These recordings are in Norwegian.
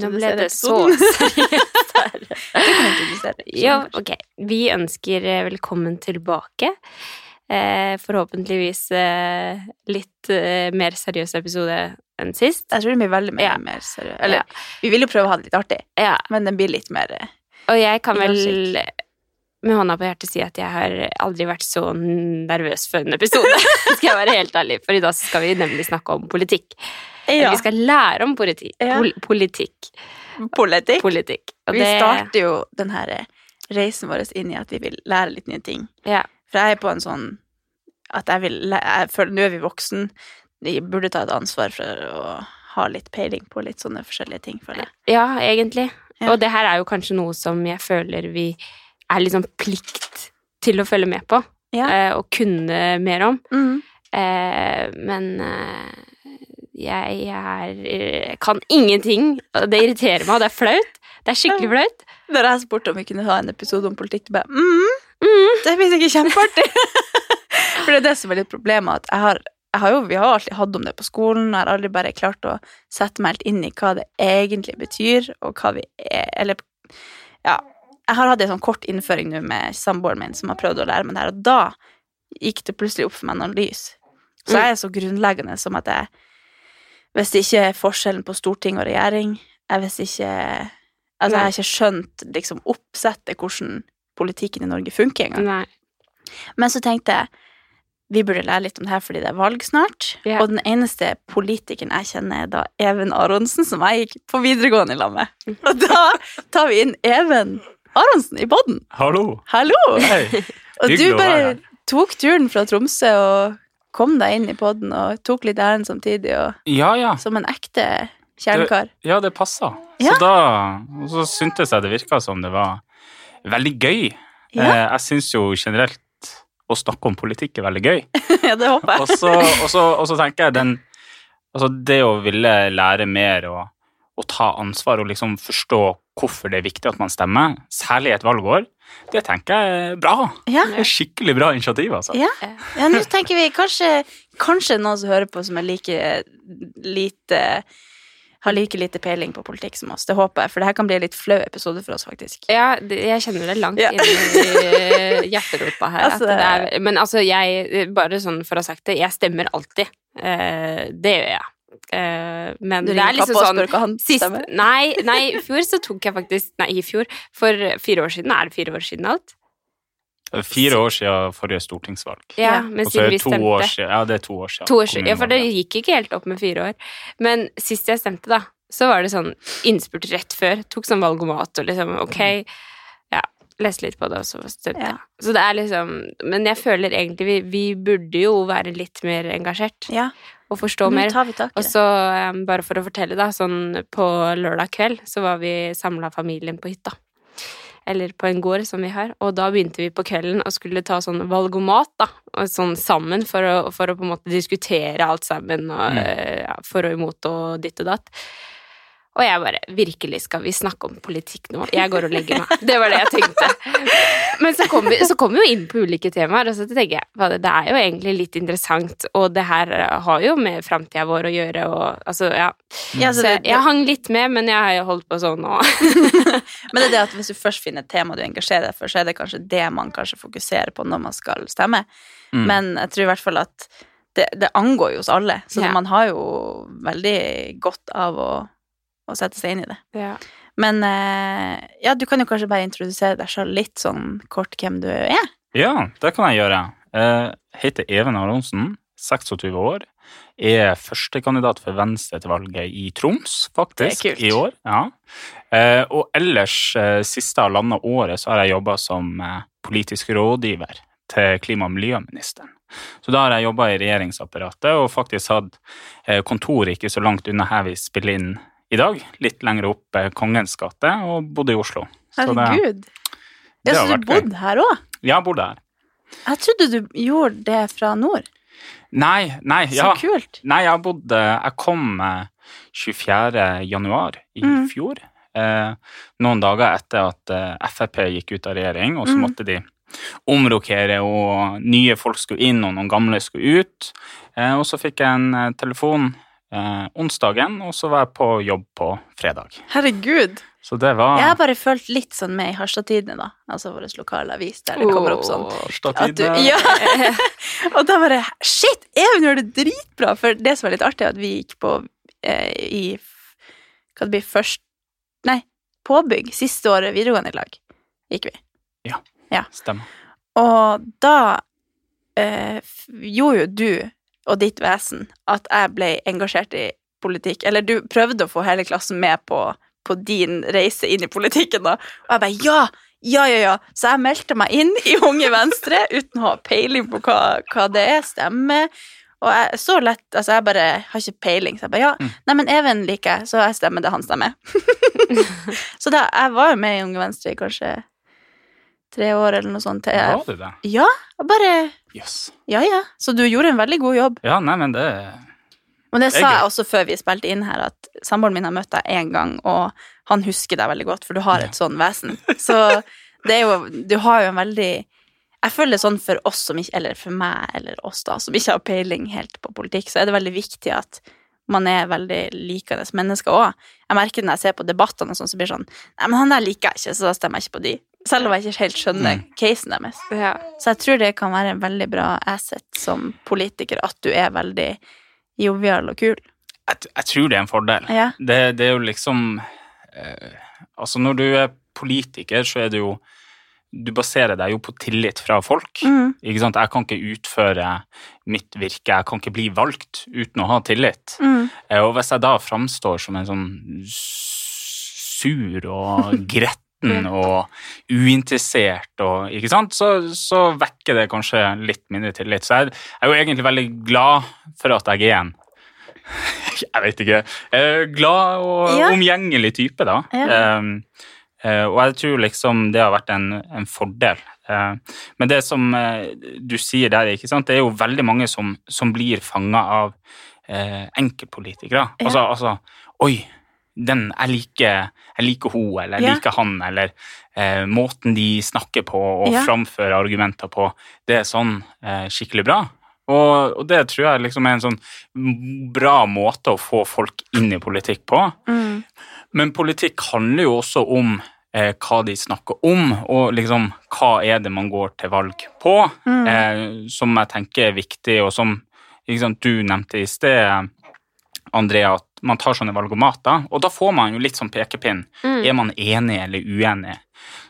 Nå ble det så seriøst her. Ja, ok. Vi ønsker eh, velkommen tilbake. Eh, forhåpentligvis eh, litt eh, mer seriøs episode enn sist. Jeg tror det blir veldig mye Ja. mer seriøst. Eller, vi vil jo prøve å ha det litt artig, Ja, men den blir litt mer og jeg kan vel. Med hånda på hjertet si at jeg har aldri vært så nervøs før en episode. skal jeg være helt ærlig, for i dag skal vi nemlig snakke om politikk. Ja, Vi skal lære om politi Ja. pol politikk. politikk. politikk. Og Vi det- starter jo den her eh, reisen vår inn i at vi vil lære litt nye ting. Ja. For jeg er på en sånn at jeg vil jeg føler Nå er vi voksen. Vi burde ta et ansvar for å ha litt peiling på litt sånne forskjellige ting, føler jeg. Ja, egentlig. Og det her er jo kanskje noe som jeg føler vi er liksom plikt til å følge med på. Ja. eh, og kunne mer om. Mm. Eh, men eh, jeg, er, kan ingenting, og det irriterer meg, og det er flaut. Det er skikkelig flaut. Da jeg spurte om vi kunne ha en episode om politikk, bare mm, Mm. Det blir sikkert kjempeartig. For det er det som er litt problemet, at jeg har, jeg har jo, vi har alltid hatt om det på skolen, og jeg har aldri bare klart å sette meg helt inn i hva det egentlig betyr, og hva vi er Eller ja. Jeg har hatt en sånn kort innføring nå med samboeren min, som har prøvd å lære meg det her, og da gikk det plutselig opp for meg noen lys. Så jeg er så grunnleggende som at jeg Hvis det ikke er forskjellen på storting og regjering, jeg visste ikke Altså, jeg har ikke skjønt liksom oppsettet, hvordan politikken i Norge funker engang. Nei. Men så tenkte jeg vi burde lære litt om det her fordi det er valg snart. Yeah. Og den eneste politikeren jeg kjenner, er da Even Aronsen, som jeg gikk på videregående i lag med. Og da tar vi inn Even Aronsen i podden. Hallo! Hallo! Hei! Og du bare tok turen fra Tromsø og kom deg inn i podden og tok litt ærend samtidig, og Ja, ja. som en ekte kjernekar. Ja, det passa. Ja. Så da og så syntes jeg det virka som det var veldig gøy. Eh, Jeg syns jo generelt å snakke om politikk er veldig gøy. Ja, det håper jeg. Og så, og så, og så tenker jeg den Altså, det å ville lære mer og, og ta ansvar og liksom forstå hvorfor det er viktig at man stemmer, særlig i et valgår, det tenker jeg er bra. Ja. Det er skikkelig bra initiativ, altså. Ja. Ja, nå tenker vi kanskje, kanskje noen som hører på som er like lite har like lite peiling på politikk som oss. Det håper jeg, for det her kan bli en litt flau episode for oss, faktisk. Ja, jeg kjenner det langt Ja. inn i hjerterota her. Altså- at det er, men altså, jeg Bare sånn for å ha sagt det, jeg stemmer alltid. Eh, det gjør jeg. Eh, men Du det er liksom sånn spør hva han Sist, stemmer. nei, nei, i fjor så tok jeg faktisk Nei, i fjor. For fire år siden. Er det fire år siden alt? Fire år siden forrige stortingsvalg. Ja, men Og så siden er vi det to år stemte. siden. Ja, det er to år siden. To år siden. Ja, for det gikk ikke helt opp med fire år. Men sist jeg stemte, da, så var det sånn innspurt rett før. Tok sånn valgomat og liksom ok, ja, leste litt på det, og så stemte jeg. Ja. Så det er liksom Men jeg føler egentlig vi, vi burde jo være litt mer engasjert Ja, og forstå nå mer. tar vi tak i Og så, um, bare for å fortelle, da, sånn på lørdag kveld så var vi samla familien på hytta. Eller på en gård som vi har. Og da begynte vi på kvelden og skulle ta sånn valgomat, da. Og sånn sammen for å, for å på en måte diskutere alt sammen, og Mm. eh, ja, for og imot og ditt og datt. Og jeg bare Virkelig, skal vi snakke om politikk nå? Jeg går og legger meg. Det var det jeg tenkte. Men så kom vi, så kom vi jo inn på ulike temaer, og så tenker jeg det det er jo egentlig litt interessant, og det her har jo med framtida vår å gjøre, og altså, ja. Ja, så Så det, jeg, jeg hang litt med, men jeg har jo holdt på sånn nå. men det er det at hvis du først finner et tema du engasjerer deg for, så er det kanskje det man kanskje fokuserer på når man skal stemme. Mm. Men jeg tror i hvert fall at det, det angår jo oss alle, så Ja. man har jo veldig godt av å, å sette seg inn i det. ja. Men eh, ja, du kan jo kanskje bare introdusere deg selv litt sånn kort hvem du er. Ja, det kan jeg gjøre. Jeg heter Even Aronsen, 26 år. Er førstekandidat for Venstre til valget i Troms, faktisk, i år. Ja. Eh, Og ellers, eh, siste halvannet året, så har jeg jobba som eh, politisk rådgiver til klima- og miljøministeren. Så da har jeg jobba i regjeringsapparatet og faktisk hatt eh, kontor ikke så langt unna her vi spiller inn i dag. Litt lenger opp eh, Kongens gate, og bodde i Oslo. Så Herregud. det så du bodde her òg? jeg bodde her. Jeg trodde du gjorde det fra nord. Nei, nei, Så ja. kult. Nei, jeg bodde Jeg kom eh, 24. januar i Mm. fjor. Eh, noen dager etter at eh, Frp gikk ut av regjering, og så Mm. måtte de omrokere, og nye folk skulle inn, og noen gamle skulle ut. Eh, og så fikk jeg en eh, telefon eh, onsdagen, og så var jeg på jobb på fredag. Herregud. Så det var Jeg har bare følt litt sånn med i Harstadtidene, da. Altså vår lokale avis, der det kommer opp sånn. At du, ja. og da bare Shit, Even gjør det dritbra! For det som er litt artig, er at vi gikk på eh, i Hva det blir først Nei, påbygg. Siste året videregående i lag gikk vi. Ja, Stemmer. Og da eh, gjorde jo du og ditt vesen at jeg ble engasjert i politikk. Eller du prøvde å få hele klassen med på, på din reise inn i politikken, da. Og jeg bare ja! Ja, ja, ja. Så jeg meldte meg inn i Unge Venstre uten å ha peiling på hva, hva det er, stemme. Og jeg, så lett, altså jeg bare har ikke peiling, så jeg bare ja. Mm. Nei, men Even liker jeg, så jeg stemmer det han stemmer. så da, jeg var jo med i Unge Venstre i kanskje tre år eller noe sånt. Til Var du det? ja, bare yes. Ja, ja. Så du gjorde en veldig god jobb. Ja, nei, men det Men det Det sa jeg også før vi spilte inn her, at samboeren min har møtt deg én gang, og han husker deg veldig godt, for du har et sånn vesen. Så det er jo Du har jo en veldig Jeg føler det sånn for oss som ikke Eller for meg, eller oss, da, som ikke har peiling helt på politikk, så er det veldig viktig at man er veldig likende mennesker òg. Jeg merker når jeg ser på debattene og sånn, så blir det sånn Nei, men han der liker jeg ikke, så da stemmer jeg ikke på de. Selv om jeg ikke helt skjønner Mm. casen deres. Ja. Så jeg tror det kan være en veldig bra asset som politiker, at du er veldig jovial og kul. jeg, jeg tror det er en fordel. Ja. Det, det er jo liksom eh, Altså, når du er politiker, så er det jo Du baserer deg jo på tillit fra folk. Mm. Ikke sant? Jeg kan ikke utføre mitt virke, jeg kan ikke bli valgt uten å ha tillit. Mm. Eh, Og hvis jeg da framstår som en sånn sur og gretten og uinteressert og Ikke sant, så, så vekker det kanskje litt mindre tillit. Så jeg jeg er jo egentlig veldig glad for at jeg er en Jeg vet ikke. Glad og Ja. omgjengelig type, da. Ja. Um, og jeg tror liksom det har vært en, en fordel. Uh, men det som uh, du sier der, det er jo veldig mange som, som blir fanga av uh, enkeltpolitikere. Ja. Altså, altså Oi, den, jeg liker, jeg liker hun, eller jeg liker han, eller eh, måten de snakker på og framfører argumenter på, det er sånn eh, skikkelig bra. Og, og det tror jeg liksom er en sånn bra måte å få folk inn i politikk på. Mm. Men politikk handler jo også om eh, hva de snakker om, og liksom hva er det man går til valg på, Mm. eh, som jeg tenker er viktig, og som liksom, du nevnte i sted, Andrea, at man tar sånne valgomater, og da får man jo litt sånn pekepinn. Mm. Er man enig eller uenig?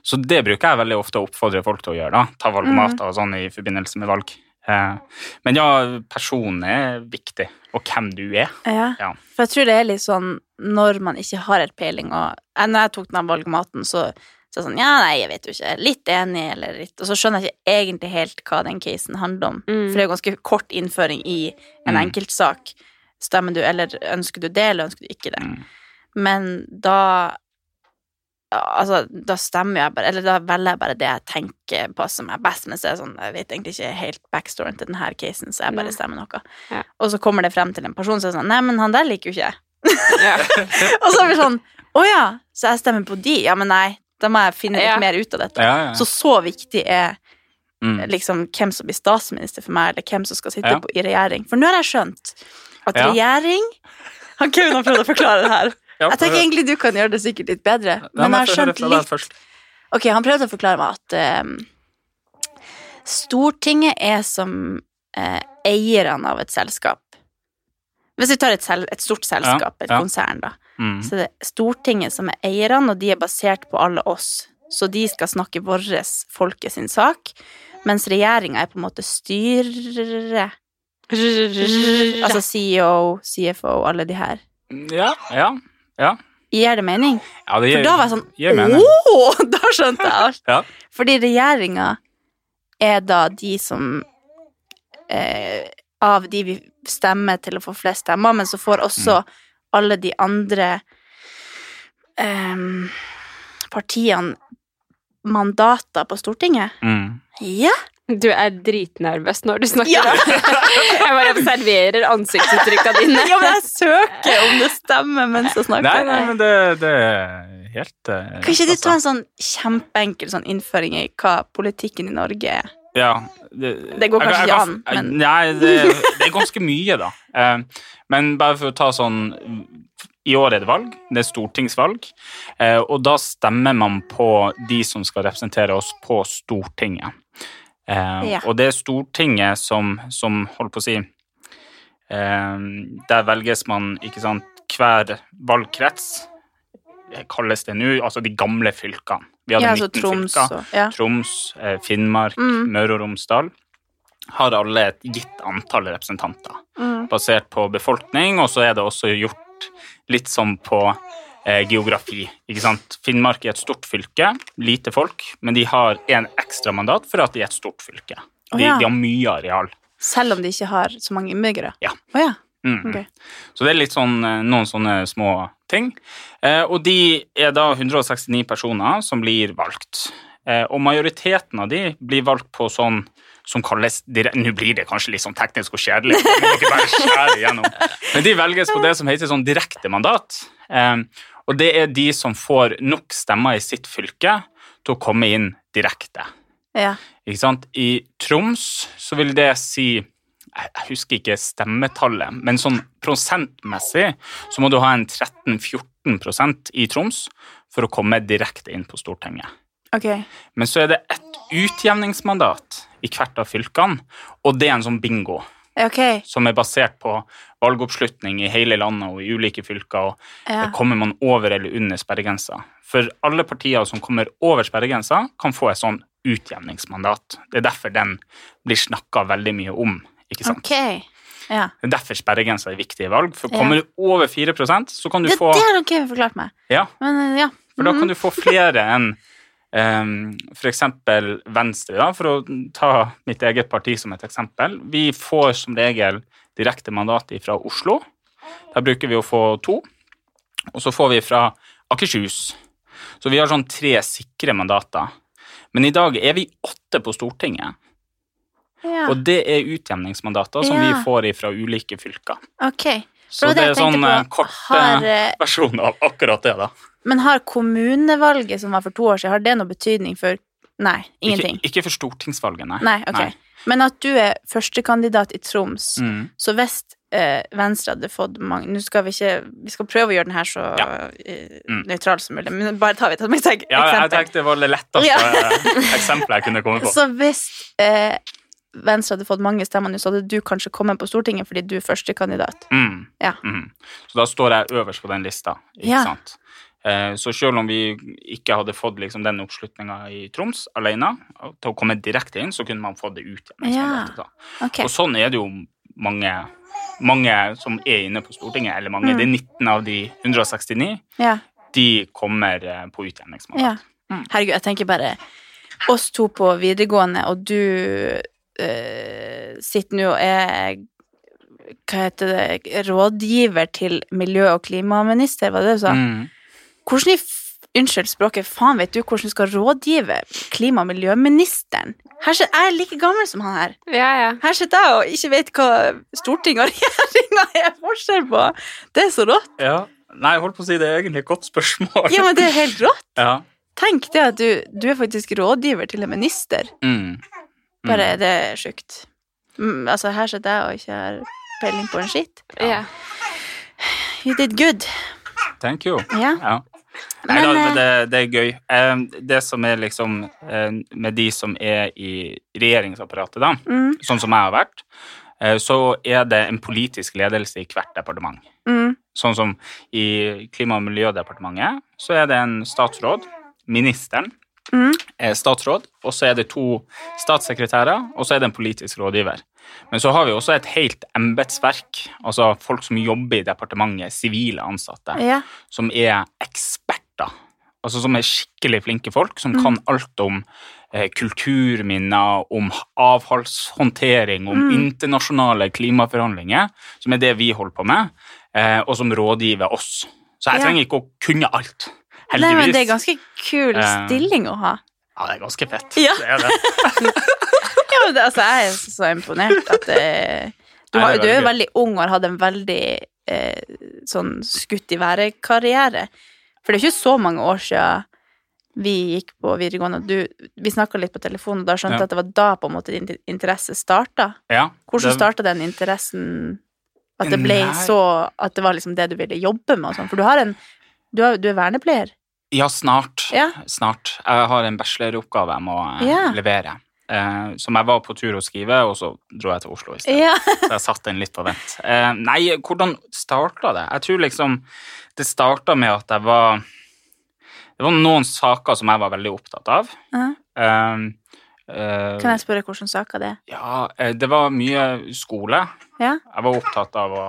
Så det bruker jeg veldig ofte å oppfordre folk til å gjøre, da. Ta valgomater og sånn i forbindelse med valg. Eh, men ja, personen er viktig, og hvem du er. Ja. Ja. For jeg tror det er litt sånn når man ikke har et peiling, og eh, når jeg tok den valgomaten, så så sånn, ja, nei, jeg vet jo ikke, litt enig, eller litt, og så skjønner jeg ikke egentlig helt hva den casen handler om, Mm. for det er jo ganske kort innføring i en Mm. enkeltsak. Stemmer du, eller ønsker du det, eller ønsker du ikke det? Mm. Men da Altså, da stemmer jeg bare Eller da velger jeg bare det jeg tenker passer meg best, men så er det sånn Jeg vet egentlig ikke helt backstoryen til denne casen, så jeg bare stemmer noe. Ja. Og så kommer det frem til en person som er sånn Nei, men han der liker jo ikke jeg. Ja. Og så er vi sånn Å ja, så jeg stemmer på de? Ja, men nei, da må jeg finne litt Ja. mer ut av dette. Ja, ja. Så så viktig er Mm. liksom hvem som blir statsminister for meg, eller hvem som skal sitte Ja. på, i regjering. For nå har jeg skjønt at Ja. regjering Han Kevin har prøvd å forklare det her. Ja, Jeg tenker egentlig du kan gjøre det sikkert litt bedre, men jeg har skjønt litt. Ok, han prøvde å forklare meg at ehm, Stortinget er som eh, eierne av et selskap. Hvis vi tar et, sel et stort selskap, et ja. konsern, da, Mm. så det er Stortinget som er eierne, og de er basert på alle oss. Så de skal snakke våres folkets sin sak, mens regjeringa er på en måte styret. Altså CEO, CFO, alle de her. Ja, ja, ja. Gir det mening? ja det For da var jeg sånn gir. Å, da skjønte jeg alt! Ja. Fordi regjeringa er da de som eh, Av de vi stemmer til å få flest stemmer, men så får også Mm. alle de andre eh, partiene mandater på Stortinget. Mm. Ja! Du er dritnervøs når du snakker. Ja. jeg bare observerer ansiktsuttrykkene dine. ja, men jeg søker om det stemmer mens jeg snakker. Nei, nei, men det, det er helt eh, Kan ikke du altså, ta en sånn kjempeenkel sånn innføring i hva politikken i Norge er? Ja. Det, Det går kanskje ikke an, men- Nei, det, det er ganske mye, da. Eh, Men bare for å ta sånn I år er det valg. Det er stortingsvalg. eh, Og da stemmer man på de som skal representere oss på Stortinget. Eh, Ja. Og det er Stortinget som, som holder på å si eh, Der velges man, ikke sant, hver valgkrets kalles det nå, altså de gamle fylkene. Vi hadde Ja, altså 19 Troms fylker. ja. Troms, eh, Finnmark, Mm. Møre og Romsdal har alle et gitt antall representanter, Mm. basert på befolkning, og så er det også gjort litt sånn på geografi. ikke sant? Finnmark er et stort fylke, lite folk, men de har en ekstra mandat for at de er et stort fylke. De, oh, ja. de har mye areal. Selv om de ikke har så mange innbyggere? Ja. Oh, ja. Mm. Okay. Så det er litt sånn, eh, noen sånne små ting. Eh, og de er da 169 personer som blir valgt. Eh, og majoriteten av de blir valgt på sånn som kalles Nå blir det kanskje litt sånn teknisk og kjedelig, nå må dere bare skjære igjennom. men de velges på det som heter sånn direkte mandat. Eh, og det er de som får nok stemmer i sitt fylke til å komme inn direkte. ja. Ikke sant? I Troms så vil det si jeg husker ikke stemmetallet, men sånn prosentmessig så må du ha en 13-14% i Troms for å komme direkte inn på Stortinget. Ok. Men så er det ett utjevningsmandat i hvert av fylkene, og det er en sånn bingo Okay. som er basert på valgoppslutning i hele landet og i ulike fylker. og Ja. Kommer man over eller under sperregrensa? For alle partier som kommer over sperregrensa, kan få et sånn utjevningsmandat. Det er derfor den blir snakka veldig mye om. ikke sant? Ok. Ja. Det er derfor sperregrensa er viktig i valg. For Ja. kommer du over 4% så kan du Det, få det har dere forklart meg. Ja, Men ja. for da Mhm. kan du få flere enn f.eks. Venstre, da, for å ta mitt eget parti som et eksempel. Vi får som regel direkte mandat fra Oslo. Der bruker vi å få to. Og så får vi fra Akershus. Så vi har sånn tre sikre mandater. Men i dag er vi åtte på Stortinget, ja. og det er utjevningsmandater som Ja. vi får fra ulike fylker. Ok. Så det, det er sånn på, eh, kort har, eh, versjon av akkurat det, da. Men har kommunevalget som var for to år siden, har det noe betydning for Nei, ingenting. Ikke, ikke for stortingsvalget, nei. Nei, ok. Men at du er førstekandidat i Troms, Mm. så hvis eh, Venstre hadde fått mange Nå skal vi ikke Vi skal prøve å gjøre den her så Ja. eh, Mm. nøytral som mulig, men bare tar vi et eksempel. Ja, jeg tenkte det var det letteste Ja. eksempelet jeg kunne komme på. Så hvis eh, Venstre hadde fått mange stemmer nå, så hadde du kanskje kommet på Stortinget fordi du er førstekandidat. Mm. Ja. Mm. Så da står jeg øverst på den lista, ikke Ja. sant. Eh, Så selv om vi ikke hadde fått liksom den oppslutninga i Troms alene, til å komme direkte inn, så kunne man fått det ut igjen. Ja. Okay. Og sånn er det jo mange, mange som er inne på Stortinget, eller mange, Mm. det er 19 av de 169, Ja. de kommer eh, på utjevningsmandat. ja. Mm. Herregud, jeg tenker bare oss to på videregående, og du sitter nå og er hva heter det, rådgiver til miljø- og klimaminister, var det det du sa? Mm. Hvordan i Unnskyld språket, faen vet du hvordan du skal rådgive klima- og miljøministeren? Her sitter jeg er like gammel som han her. Ja, ja. Her sitter jeg og ikke vet hva Stortinget og regjeringa er forskjell på. Det er så rått. Ja. Nei, jeg holdt på å si det er egentlig et godt spørsmål. Ja, men det er helt rått. Ja. Tenk det at du, du er faktisk rådgiver til en minister. Mm. Bare det er sjukt. Mm, altså, her sitter jeg og ikke har peiling på en skitt. ja. You did good. Thank you. Ja. Ja. Nei, Men, da, eh, det, det er gøy. Eh, Det som er liksom eh, med de som er i regjeringsapparatet, da, Mm, sånn som jeg har vært, eh, så er det en politisk ledelse i hvert departement. mm, Sånn som i Klima- og miljødepartementet, så er det en statsråd, ministeren, mm. er statsråd, og så er det to statssekretærer, og så er det en politisk rådgiver. Men så har vi også et helt embetsverk, altså folk som jobber i departementet, sivile ansatte Ja. som er eksperter. Altså som er skikkelig flinke folk, som kan alt om eh, kulturminner, om avfallshåndtering, om Mm. internasjonale klimaforhandlinger, som er det vi holder på med, eh, og som rådgiver oss. Så jeg Ja. trenger ikke å kunne alt. Nei, men det er ganske kul Eh, stilling å ha. Ja, det er ganske fett. Ja. Det er det. Ja, men det, altså, jeg er så imponert at det, du, Nei, det er du er veldig veldig ung og har hatt en veldig eh, sånn skutt i været-karriere. For det er ikke så mange år siden vi gikk på videregående, og du, vi snakka litt på telefonen, og da skjønte jeg Ja. at det var da på en måte din interesse starta. Ja, Hvordan det- starta den interessen? At det ble Nei. så At det var liksom det du ville jobbe med og sånn? For du har en Du, har, du er vernepleier. Ja, snart. Ja. Snart. Jeg har en bacheloroppgave jeg må eh, Ja. levere. Eh, som jeg var på tur å skrive, og så dro jeg til Oslo i stedet. Ja. Så jeg satte den litt på vent. Eh, nei, hvordan starta det? Jeg tror liksom det starta med at jeg var Det var noen saker som jeg var veldig opptatt av. Ja. Eh, eh, Kan jeg spørre hvilke saker det er? Ja, eh, det var mye skole. Ja. Jeg var opptatt av å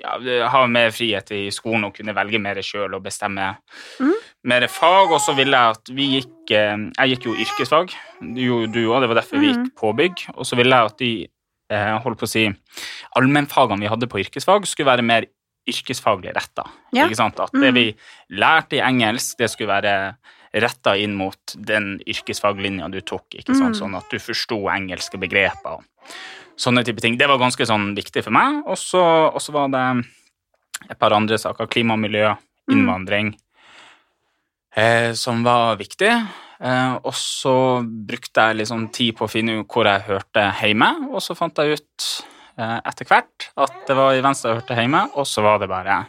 ja, ha mer frihet i skolen og kunne velge mer sjøl og bestemme mm. mer fag. Og så ville jeg at vi gikk eh, Jeg gikk jo yrkesfag, du gjorde du òg, det var derfor vi gikk påbygg. Og så ville jeg at de eh, holdt på å si allmennfagene vi hadde på yrkesfag, skulle være mer yrkesfaglig retta. Ja. At det Mhm. vi lærte i engelsk, det skulle være retta inn mot den yrkesfaglinja du tok. ikke sant? Mhm. Sånn at du forsto engelske begreper. Sånne type ting. Det var ganske sånn viktig for meg. Og så var det et par andre saker. Klima og miljø, Mm. innvandring, eh, som var viktig. Eh, og så brukte jeg liksom tid på å finne ut hvor jeg hørte hjemme, og så fant jeg ut eh, etter hvert at det var i Venstre jeg hørte hjemme, og så var det bare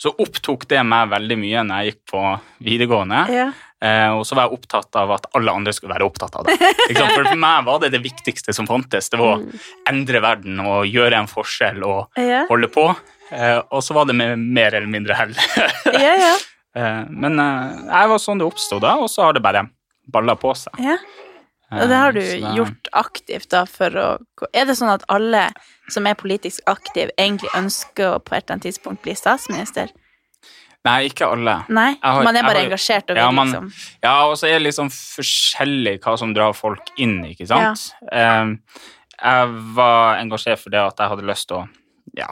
Så opptok det meg veldig mye når jeg gikk på videregående. Ja. Eh, og så var jeg opptatt av at alle andre skulle være opptatt av det. For meg var det det viktigste som fantes. Det var å endre verden og gjøre en forskjell og Ja. holde på. Eh, og så var det med mer eller mindre hell. Ja, ja. eh, men jeg var sånn det oppsto da, og så har det bare balla på seg. ja. Og det har du det- gjort aktivt da for å Er det sånn at alle som er politisk aktive, egentlig ønsker å på et eller annet tidspunkt bli statsminister? Nei, ikke alle. Nei? Har- man er bare har- engasjert og vil Ja, man- liksom Ja, og så er det liksom forskjellig hva som drar folk inn, ikke sant? Eh, jeg var engasjert for det at jeg hadde lyst til å ja,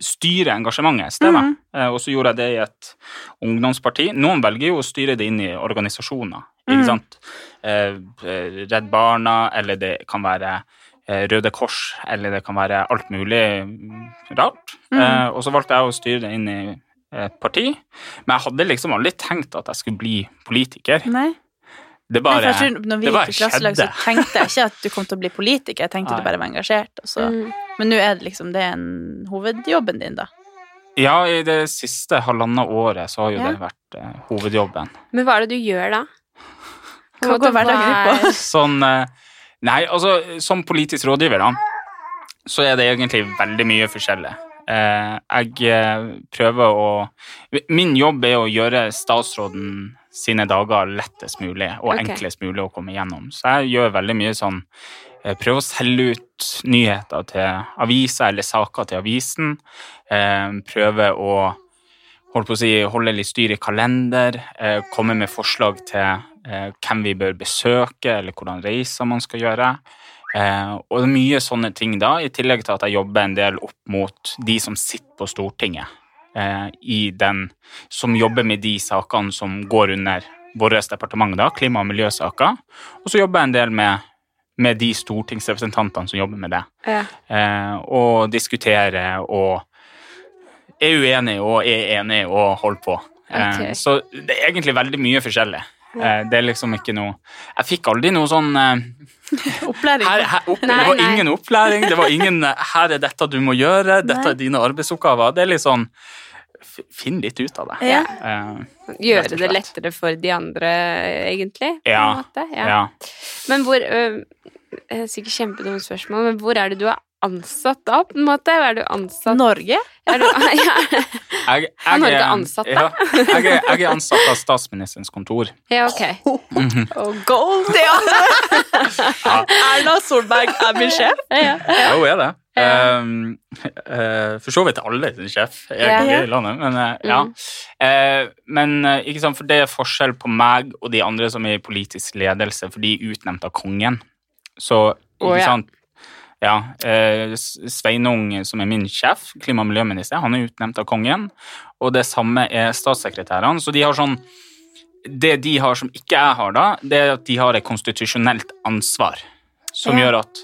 styre engasjementet et sted. Mhm. Eh, og så gjorde jeg det i et ungdomsparti. Noen velger jo å styre det inn i organisasjoner, ikke Mhm. sant? Eh, Redd Barna, eller det kan være eh, Røde Kors, eller det kan være alt mulig mm, rart. Mm. Eh, og så valgte jeg å styre det inn i parti. Men jeg hadde liksom aldri tenkt at jeg skulle bli politiker. Nei? Det bare, Nei, tror, når vi det bare gikk i klasselag, så tenkte jeg ikke at du kom til å bli politiker. Jeg tenkte Nei. du bare var engasjert. Og så. Mm. Men nå er det liksom det er en hovedjobben din, da. Ja, i det siste halvannet året så har jo Ja. det vært eh, hovedjobben. Men hva er det du gjør da? På Hva går hverdagen ut på? Sånn eh, Nei, altså, som politisk rådgiver, da, så er det egentlig veldig mye forskjellig. Eh, jeg eh, prøver å Min jobb er å gjøre statsråden sine dager lettest mulig og okay. enklest mulig å komme igjennom. Så jeg gjør veldig mye sånn eh, Prøver å selge ut nyheter til aviser eller saker til avisen. Prøver å holdt på å si, holde litt styr i kalender, komme med forslag til hvem vi bør besøke, eller hvordan reiser man skal gjøre. Eh, og det er mye sånne ting da, i tillegg til at jeg jobber en del opp mot de som sitter på Stortinget, eh, i den, som jobber med de sakene som går under vårt departement, da, klima- og miljøsaker. Og så jobber jeg en del med, med de stortingsrepresentantene som jobber med det Ja. eh, og diskuterer og er uenig og er enig og holder på. Eh, Så det er egentlig veldig mye forskjellig. Eh, det er liksom ikke noe Jeg fikk aldri noe sånn eh, Opplæring. her, her, opp, Nei, Det var nei. ingen opplæring, det var ingen 'her er dette du må gjøre', 'dette Nei. er dine arbeidsoppgaver'. Det er litt sånn Finn litt ut av det. Ja. Uh, Gjøre det lettere for de andre, egentlig? på Ja. en måte. ja. ja. Men hvor uh, det er Sikkert kjempedumt spørsmål, men hvor er det du er ansatt da, på en måte? Er du ansatt Norge? er du, ja. Jeg, jeg, Har Norge er- ansatt da? Ja, jeg, er- jeg er ansatt av statsministerens kontor. ja, ok. Og gold, ja! Erna Solberg er min sjef. Ja, ja. Ja, hun er det. Ja. Um, uh, for så vidt alle sin sjef Ja. egentlig i landet, men uh, ja. Mm. Eh, men ikke sant, for det er forskjell på meg og de andre som er i politisk ledelse, for de er utnevnt av kongen. Så, ikke sant ja, eh, Sveinung, som er min sjef, klima- og miljøminister, han er utnevnt av kongen. Og det samme er statssekretærene. Så de har sånn Det de har som ikke jeg har, da, det er at de har et konstitusjonelt ansvar. Som Ja. gjør at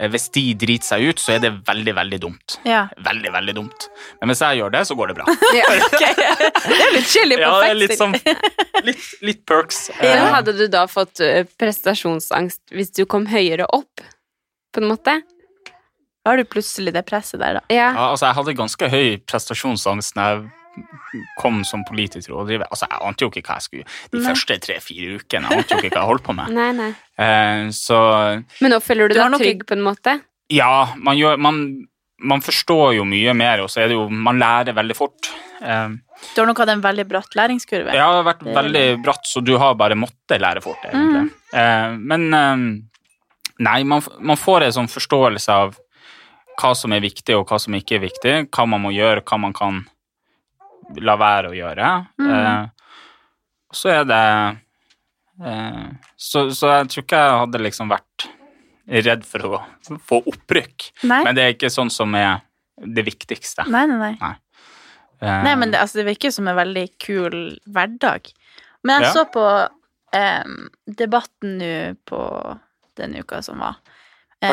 eh, hvis de driter seg ut, så er det veldig, veldig dumt. Ja. Veldig, veldig dumt. Men hvis jeg gjør det, så går det bra. Ja. okay. Det er litt chill på Ja, litt sånn Litt, litt perks. Eh, hadde du da fått eh, prestasjonsangst hvis du kom høyere opp, på en måte? Da har du plutselig det presset der, da. Ja. Ja, altså, jeg hadde ganske høy prestasjonsangst når jeg kom som politisk rådgiver. Altså, Jeg ante jo ikke hva jeg skulle De Nei. første tre-fire ukene. Jeg ante jo ikke hva jeg holdt på med. Nei, nei. Eh, så Men nå føler du, Du deg nok trygg på en måte? ja, man, gjør, man, man forstår jo mye mer, og så er det jo Man lærer veldig fort. Eh, Du har nok hatt en veldig bratt læringskurve. Ja, det har vært veldig bratt, så du har bare måttet lære fort, egentlig. Eh, men eh, nei, man, man får en sånn forståelse av hva som er viktig, og hva som ikke er viktig. Hva man må gjøre, hva man kan la være å gjøre. Mm. Eh, så er det eh, så, så jeg tror ikke jeg hadde liksom vært redd for å få opprykk. Nei? Men det er ikke sånn som er det viktigste. Nei, nei, nei. Eh, Nei, men det, altså, det virker som en veldig kul hverdag. Men jeg Ja. så på debatten nå på den uka som var. Em,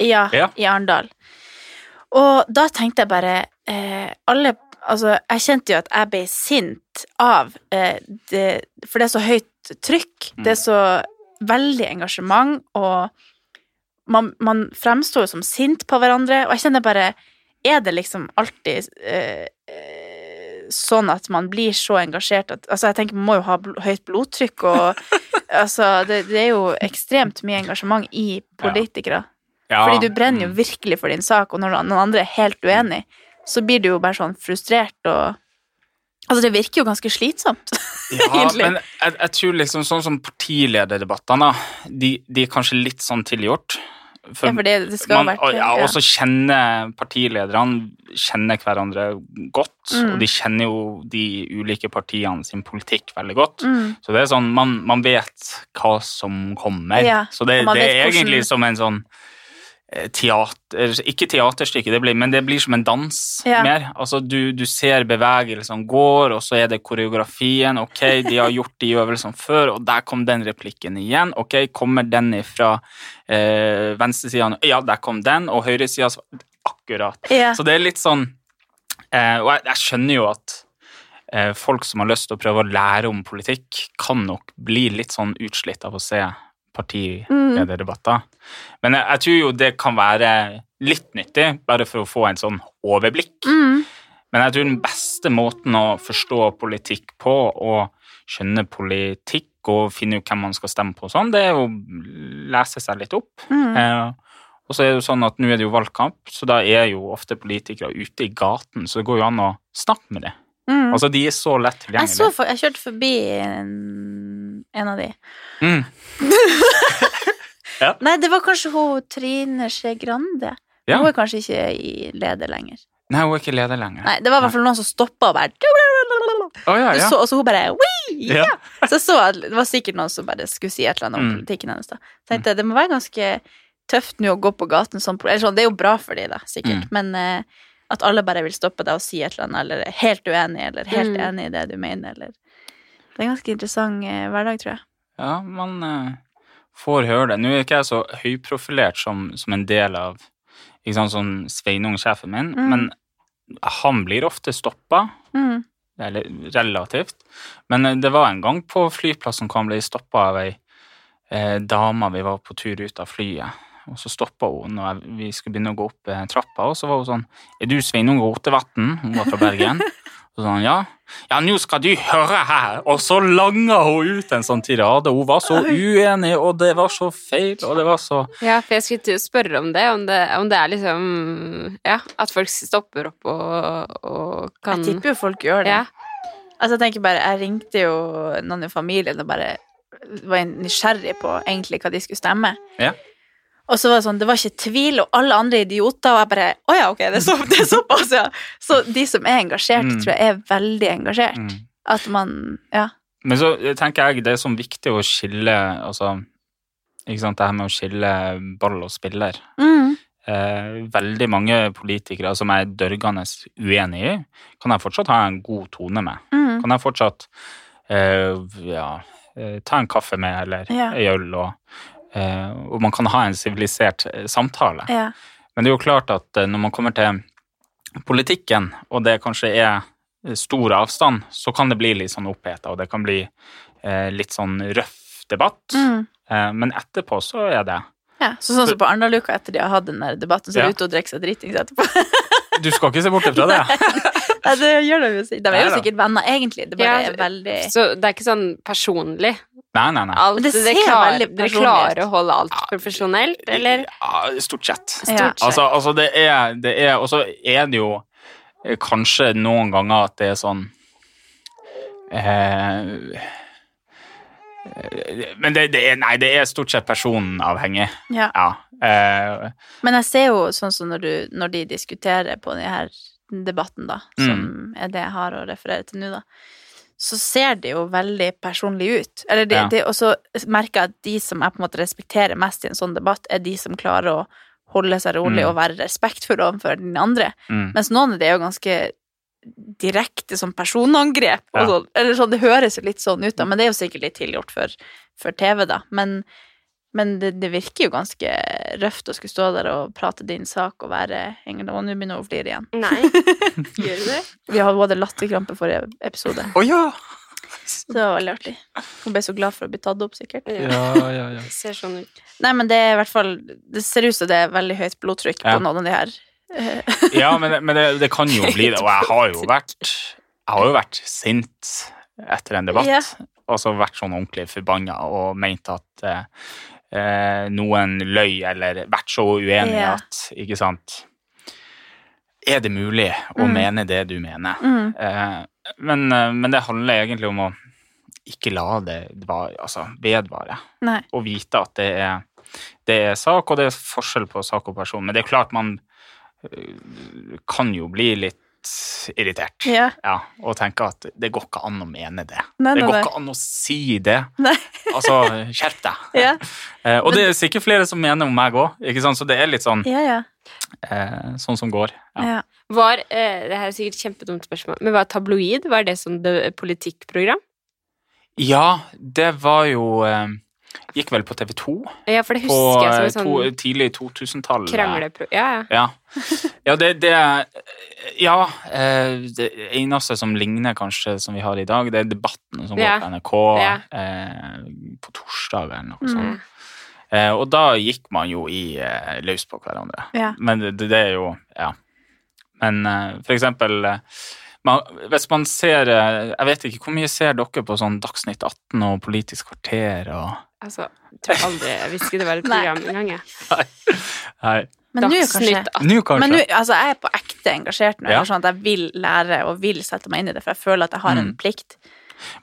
Eh, Ja, Ja. i Arendal. Og da tenkte jeg bare eh, Alle Altså, jeg kjente jo at jeg ble sint av eh, det For det er så høyt trykk. Det er så veldig engasjement, og man, man fremstår jo som sint på hverandre, og jeg kjenner bare Er det liksom alltid eh, eh, sånn at man blir så engasjert at Altså, jeg tenker man må jo ha bl høyt blodtrykk, og altså det, det er jo ekstremt mye engasjement i politikere. Ja, Fordi du brenner jo mm. virkelig for din sak, og når noen andre er helt uenig, så blir du jo bare sånn frustrert og Altså, det virker jo ganske slitsomt. Ja, egentlig. men jeg, jeg tror liksom sånn som partilederdebattene, de, de er kanskje litt sånn tilgjort. For Ja, for det, det skal man, ha vært ja, og så kjenner partilederne kjenner hverandre godt, Mm. og de kjenner jo de ulike partiene sin politikk veldig godt. mm, Så det er sånn, man, man vet hva som kommer. Ja, så det, det er egentlig som en sånn teater Ikke teaterstykke, det blir, men det blir som en dans Ja. mer. Altså, du, du ser bevegelsene går, og så er det koreografien. Ok, de har gjort de øvelsene før, og der kom den replikken igjen. Ok, kommer den fra eh, venstresida? Ja, der kom den, og høyresida Akkurat. ja. Så det er litt sånn eh, Og jeg, jeg skjønner jo at eh, folk som har lyst til å prøve å lære om politikk, kan nok bli litt sånn utslitt av å se partilederdebatter. Men jeg, jeg tror jo det kan være litt nyttig, bare for å få en sånn overblikk. Mm, Men jeg tror den beste måten å forstå politikk på, og skjønne politikk og finne ut hvem man skal stemme på, sånn, det er å lese seg litt opp. mm. Eh, og så er det jo sånn at nå er det jo valgkamp, så da er jo ofte politikere ute i gaten, så det går jo an å snakke med dem. Mm. Altså, de er så lett Jeg, for, jeg kjørte forbi en, en av de. Mm. Nei, det var kanskje hun Trine Skei Grande. Ja. Hun er kanskje ikke i leder lenger. Nei, hun er ikke leder lenger. Nei, det var i hvert fall noen som stoppa og bare oh, ja, ja. så, Og så hun bare! Ja. Så jeg så at det var sikkert noen som bare skulle si et eller annet om Mm. politikken hennes. da. Så tenkte jeg det må være ganske tøft nå å gå på gaten sånn, eller sånn Det er jo bra for de da, sikkert, Mm. men eh, at alle bare vil stoppe deg og si et eller annet, eller er helt uenig, eller helt Mm. enig i det du mener, eller Det er en ganske interessant eh, hverdag, tror jeg. ja, man eh, får høre det. Nå er ikke jeg så høyprofilert som, som en del av ikke sant, sånn Sveinung, sjefen min, Mm. men han blir ofte stoppa. Mm. eller relativt. Men eh, det var en gang på flyplassen hvor han ble stoppa av ei eh, dame vi var på tur ut av flyet. Og så stoppa hun når vi skulle begynne å gå opp eh, trappa, og så var hun sånn Er du Sveinung Rotevatn? Hun var fra Bergen. Og så sa han ja. Ja, nå skal du høre her! Og så langa hun ut en sånn tirade. Hun var så uenig, og det var så feil, og det var så Ja, for jeg skulle til å spørre om det, om det, om det er liksom Ja, at folk stopper opp og, og kan Jeg tipper jo folk gjør det. Ja. Altså, jeg tenker bare, jeg ringte jo noen i familien og bare var nysgjerrig på egentlig hva de skulle stemme. Ja. Og så var det sånn, det var ikke tvil, og alle andre idioter, og jeg bare, å ja, ok, det er, så, det er såpass, ja. Så de som er engasjert, Mm. tror jeg er veldig engasjert. mm. At man, ja. Men så tenker jeg det er sånn viktig å skille altså, ikke sant, Det her med å skille ball og spiller. Mm. Eh, veldig mange politikere som jeg er dørgende uenig i, kan jeg fortsatt ha en god tone med. Mm. Kan jeg fortsatt eh, ja, eh, ta en kaffe med, eller Ja. ei øl, og og man kan ha en sivilisert eh, samtale. Ja. Men det er jo klart at eh, når man kommer til politikken, og det kanskje er stor avstand, så kan det bli litt sånn oppheta, og det kan bli eh, litt sånn røff debatt. Mm. Eh, men etterpå så er det ja. Så sånn som på Arendalsuka etter de har hatt den der debatten, så er Ja. de ute og drikker seg dritings etterpå. Du skal ikke se bort fra det. Nei, det gjør de jo sikkert. De er jo sikkert venner, egentlig. Det bare Ja, er veldig Så det er ikke sånn personlig. Nei, nei, nei. Alt, det det ser klarer, veldig dere klarer å holde alt profesjonelt, eller? Ja, stort sett. Ja. Stort sett. Altså, altså det er, det er Og så er det jo eh, kanskje noen ganger at det er sånn eh, eh, Men det, det er Nei, det er stort sett personavhengig. Ja. Ja. Eh, Men jeg ser jo sånn som når, du, når de diskuterer på denne her debatten, da, som Mm. er det jeg har å referere til nå, da, så ser det jo veldig personlig ut. Eller det, Ja. det, og så merker jeg at de som jeg på en måte respekterer mest i en sånn debatt, er de som klarer å holde seg rolig Mm. og være respektfull overfor den andre. mm. Mens noen av det er jo ganske direkte som personangrep. Ja. sånn. Eller sånn, det høres jo litt sånn ut, da, men det er jo sikkert litt tilgjort for, for TV, da. Men, men det, det virker jo ganske røft å skulle stå der og prate din sak og være Engel, og nå begynner hun å flire igjen. Nei. Gjør du det? Vi hadde latterkrampe forrige episode, Å ja! så det var veldig artig. Hun ble så glad for å bli tatt opp, sikkert. Ja. Ja, ja, ja. Det ser sånn ut. Nei, men det er i hvert fall Det ser ut som det er veldig høyt blodtrykk Ja. på noen av de her. ja men, men det, det kan jo bli det. Og jeg har jo vært Jeg har jo vært sint etter en debatt. Ja. Og så vært sånn ordentlig forbanna og meint at eh, eh, noen løy, eller vært så uenig yeah. at Ikke sant Er det mulig å Mm. mene det du mener? mm, Eh, men, eh, men det handler egentlig om å ikke la det va- altså, vedvare. nei. Og vite at det er, det er sak, og det er forskjell på sak og person. Men det er klart man eh, kan jo bli litt irritert. Ja. Ja, og tenker at det går ikke an å mene det. Nei, det går nei. ikke an å si det. Nei. Altså, skjerp deg. Ja. Eh, og det er sikkert flere som mener om meg òg, så det er litt sånn, Ja, ja. eh, sånn som går. Ja. ja. Var, eh, det her er sikkert et kjempedumt spørsmål, men var tabloid, var det sånn politikkprogram? ja, det var jo eh, Gikk vel på TV 2 Ja, for det på husker jeg eh, som to, sånn tidlig 2000-tall. kranglepro... Ja, ja. Ja, ja det, det Ja, eh, det eneste som ligner kanskje som vi har i dag, det er debatten som går på NRK eh, på torsdag eller noe Mm. sånt. Eh, og da gikk man jo i eh, løs på hverandre. Men det, det er jo Ja. Men eh, for eksempel man, Hvis man ser eh, Jeg vet ikke, hvor mye ser dere på sånn Dagsnytt 18 og Politisk kvarter og Altså, jeg tror aldri jeg visste det var et program engang, jeg. Nei, Men nå kanskje. Dagsnytt 18. nå kanskje. Men nå, altså, jeg er på ekte engasjert nå. Ja. Ja. Sånn at jeg vil lære og vil sette meg inn i det, for jeg føler at jeg har en Mm. plikt.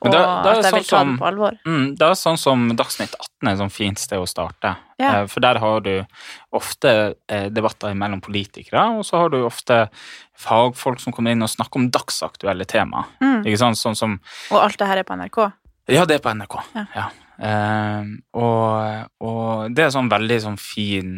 Men Og da er at jeg sånn vil ta som- den på alvor. Mm, det er sånn som Dagsnytt 18 er et sånn fint sted å starte. Ja. Eh, For der har du ofte eh, debatter mellom politikere, og så har du ofte fagfolk som kommer inn og snakker om dagsaktuelle tema. Mm. Ikke sant? Sånn som Og alt det her er på NRK. Ja, det er på NRK. Ja. Ja. Eh, og, og det er sånn veldig sånn fin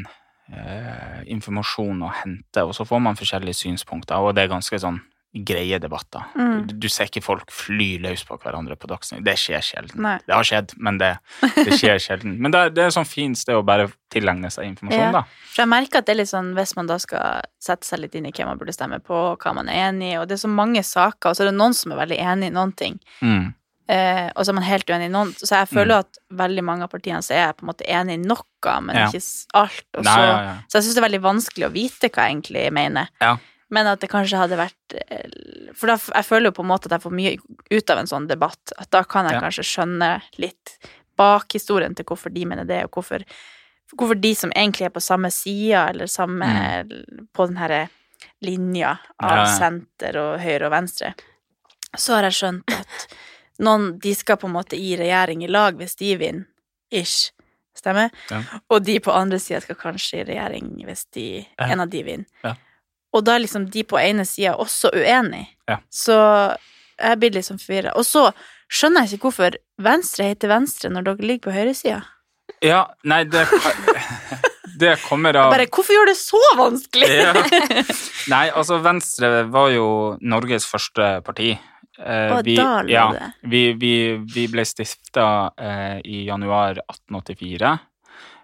eh, informasjon å hente, og så får man forskjellige synspunkter, og det er ganske sånn greie debatter. Mm. Du, du ser ikke folk fly løs på hverandre på Dagsnytt. Det skjer sjelden. Nei. Det har skjedd, men det, det skjer sjelden. Men det, det er sånn fint sted å bare tilegne seg informasjon, Ja. da. For jeg merker at det er litt sånn, hvis man da skal sette seg litt inn i hva man burde stemme på, hva man er enig i, og det er så mange saker, og så er det noen som er veldig enig i noen ting, Mm. eh, og så er man helt uenig i noen. Så jeg føler at veldig mange av partiene så er jeg på en måte enig i noe, men Ja. ikke alt. Og Nei, så, ja, ja. så jeg syns det er veldig vanskelig å vite hva jeg egentlig mener. Men at det kanskje hadde vært eh, For da, jeg føler jo på en måte at jeg får mye ut av en sånn debatt. At da kan jeg Ja. kanskje skjønne litt bakhistorien til hvorfor de mener det, og hvorfor, hvorfor de som egentlig er på samme sida, eller samme På den herre linja av Mm. Ja. senter og høyre og venstre, så har jeg skjønt at noen De skal på en måte i regjering i lag hvis de vinner, ish. Stemmer? Ja. Og de på andre sida skal kanskje i regjering hvis de, en av de vinner. Ja. Og da er liksom de på ene sida også uenig. Ja. Så jeg blir liksom forvirra. Og så skjønner jeg ikke hvorfor venstre heter venstre når dere ligger på høyresida. ja, nei, det, det kommer av Bare hvorfor gjør det så vanskelig? Ja. Nei, altså Venstre var jo Norges første parti. Eh, Å, da lå ja, det. vi, vi, vi ble stifta eh, i januar 1884.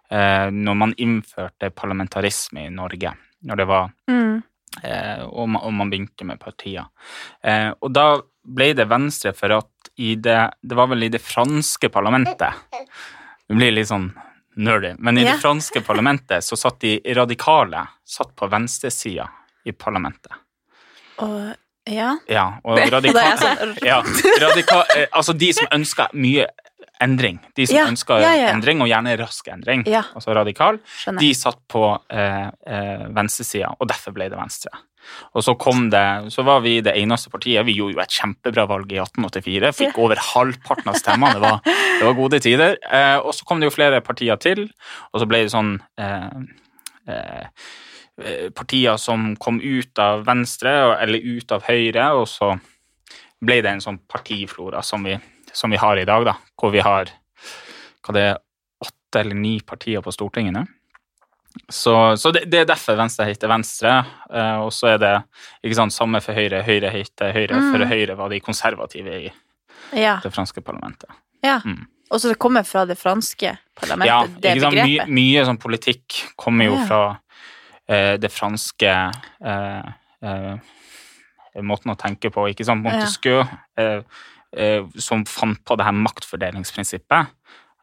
eh, når man innførte parlamentarisme i Norge. Når det var Mm. Eh, og, man, og man begynte med partier. Eh, og da ble det Venstre for at i det Det var vel i det franske parlamentet Det blir litt sånn nerdy, men i det franske parlamentet så satt de radikale satt på venstresida i parlamentet. Og ja. Ja, og radikale ja, radika, eh, Altså de som ønska mye endring. De som Ja, ønsker ja, ja, endring, og gjerne rask endring, altså radikal, Skjønner. de satt på eh, eh, venstresida, og derfor ble det Venstre. Og så kom det, så var vi det eneste partiet. Vi gjorde jo et kjempebra valg i 1884. Fikk over halvparten av stemmene. Det var, det var gode tider. Eh, og så kom det jo flere partier til, og så ble det sånn eh, eh, Partier som kom ut av Venstre, eller ut av Høyre, og så ble det en sånn partiflora som vi, som vi har i dag, da. Hvor vi har hva det er, åtte eller ni partier på Stortinget nå. Så, så det, det er derfor Venstre heter Venstre, eh, og så er det ikke sant, samme for Høyre. Høyre heter Høyre, Mm. for Høyre var de konservative i Ja. det franske parlamentet. ja. Mm. Og så det kommer fra det franske parlamentet, Ja, det mye, begrepet. mye sånn politikk kommer jo Ja. fra eh, det franske eh, eh, måten å tenke på, ikke sant. Montesquieu, ja. eh, som fant på det her maktfordelingsprinsippet,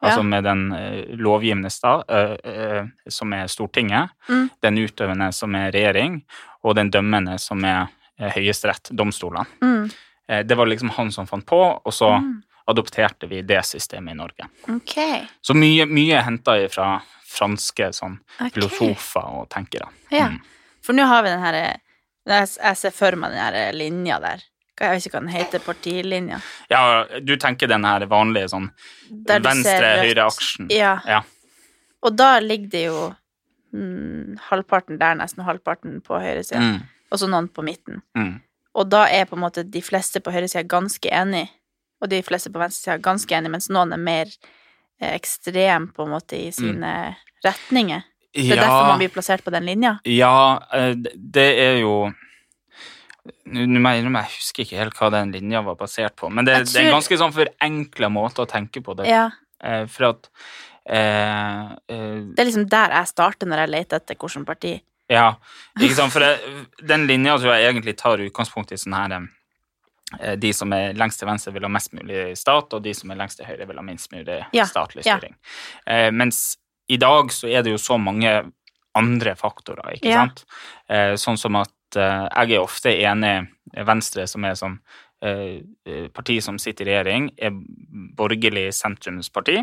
altså Ja. med den uh, lovgivende stat, eh, eh, som er Stortinget, Mm. den utøvende som er regjering, og den dømmende som er eh, høyesterett, domstolene. Mm. Eh, det var liksom han som fant på, og så Mm. adopterte vi det systemet i Norge. Okay. Så mye, mye er henta fra franske sånn, okay. filosofer og tenkere. Ja. Mm. For nå har vi den herre jeg ser for meg den her linja der. Jeg vet ikke hva den heter, partilinja. Ja, du tenker den her vanlige sånn venstre-høyre-aksjen. Ja. Ja. Og da ligger det jo mm, halvparten der, nesten halvparten på høyresida, Mm, og så noen på midten. mm. Og da er på en måte de fleste på høyresida ganske enig, og de fleste på venstresida ganske enig, mens noen er mer eh, ekstrem på en måte i sine retninger. Det er derfor man blir plassert på den linja. Ja, eh, det er jo Nå jeg husker ikke helt hva den linja var basert på, men det, tror... det er en ganske sånn forenkla måte å tenke på det. Ja. Eh, For at eh, eh, Det er liksom der jeg starter når jeg leter etter hvilket parti. Ja, ikke sant, for det, den linja tror jeg egentlig tar utgangspunkt i sånn her eh, De som er lengst til venstre, vil ha mest mulig stat, og de som er lengst til høyre, vil ha minst mulig Ja, statlig ja. styring. Eh, mens i dag så er det jo så mange andre faktorer, ikke Ja. sant? Eh, sånn som at jeg er ofte enig Venstre, som er sånn eh, parti som sitter i regjering, er borgerlig sentrumsparti.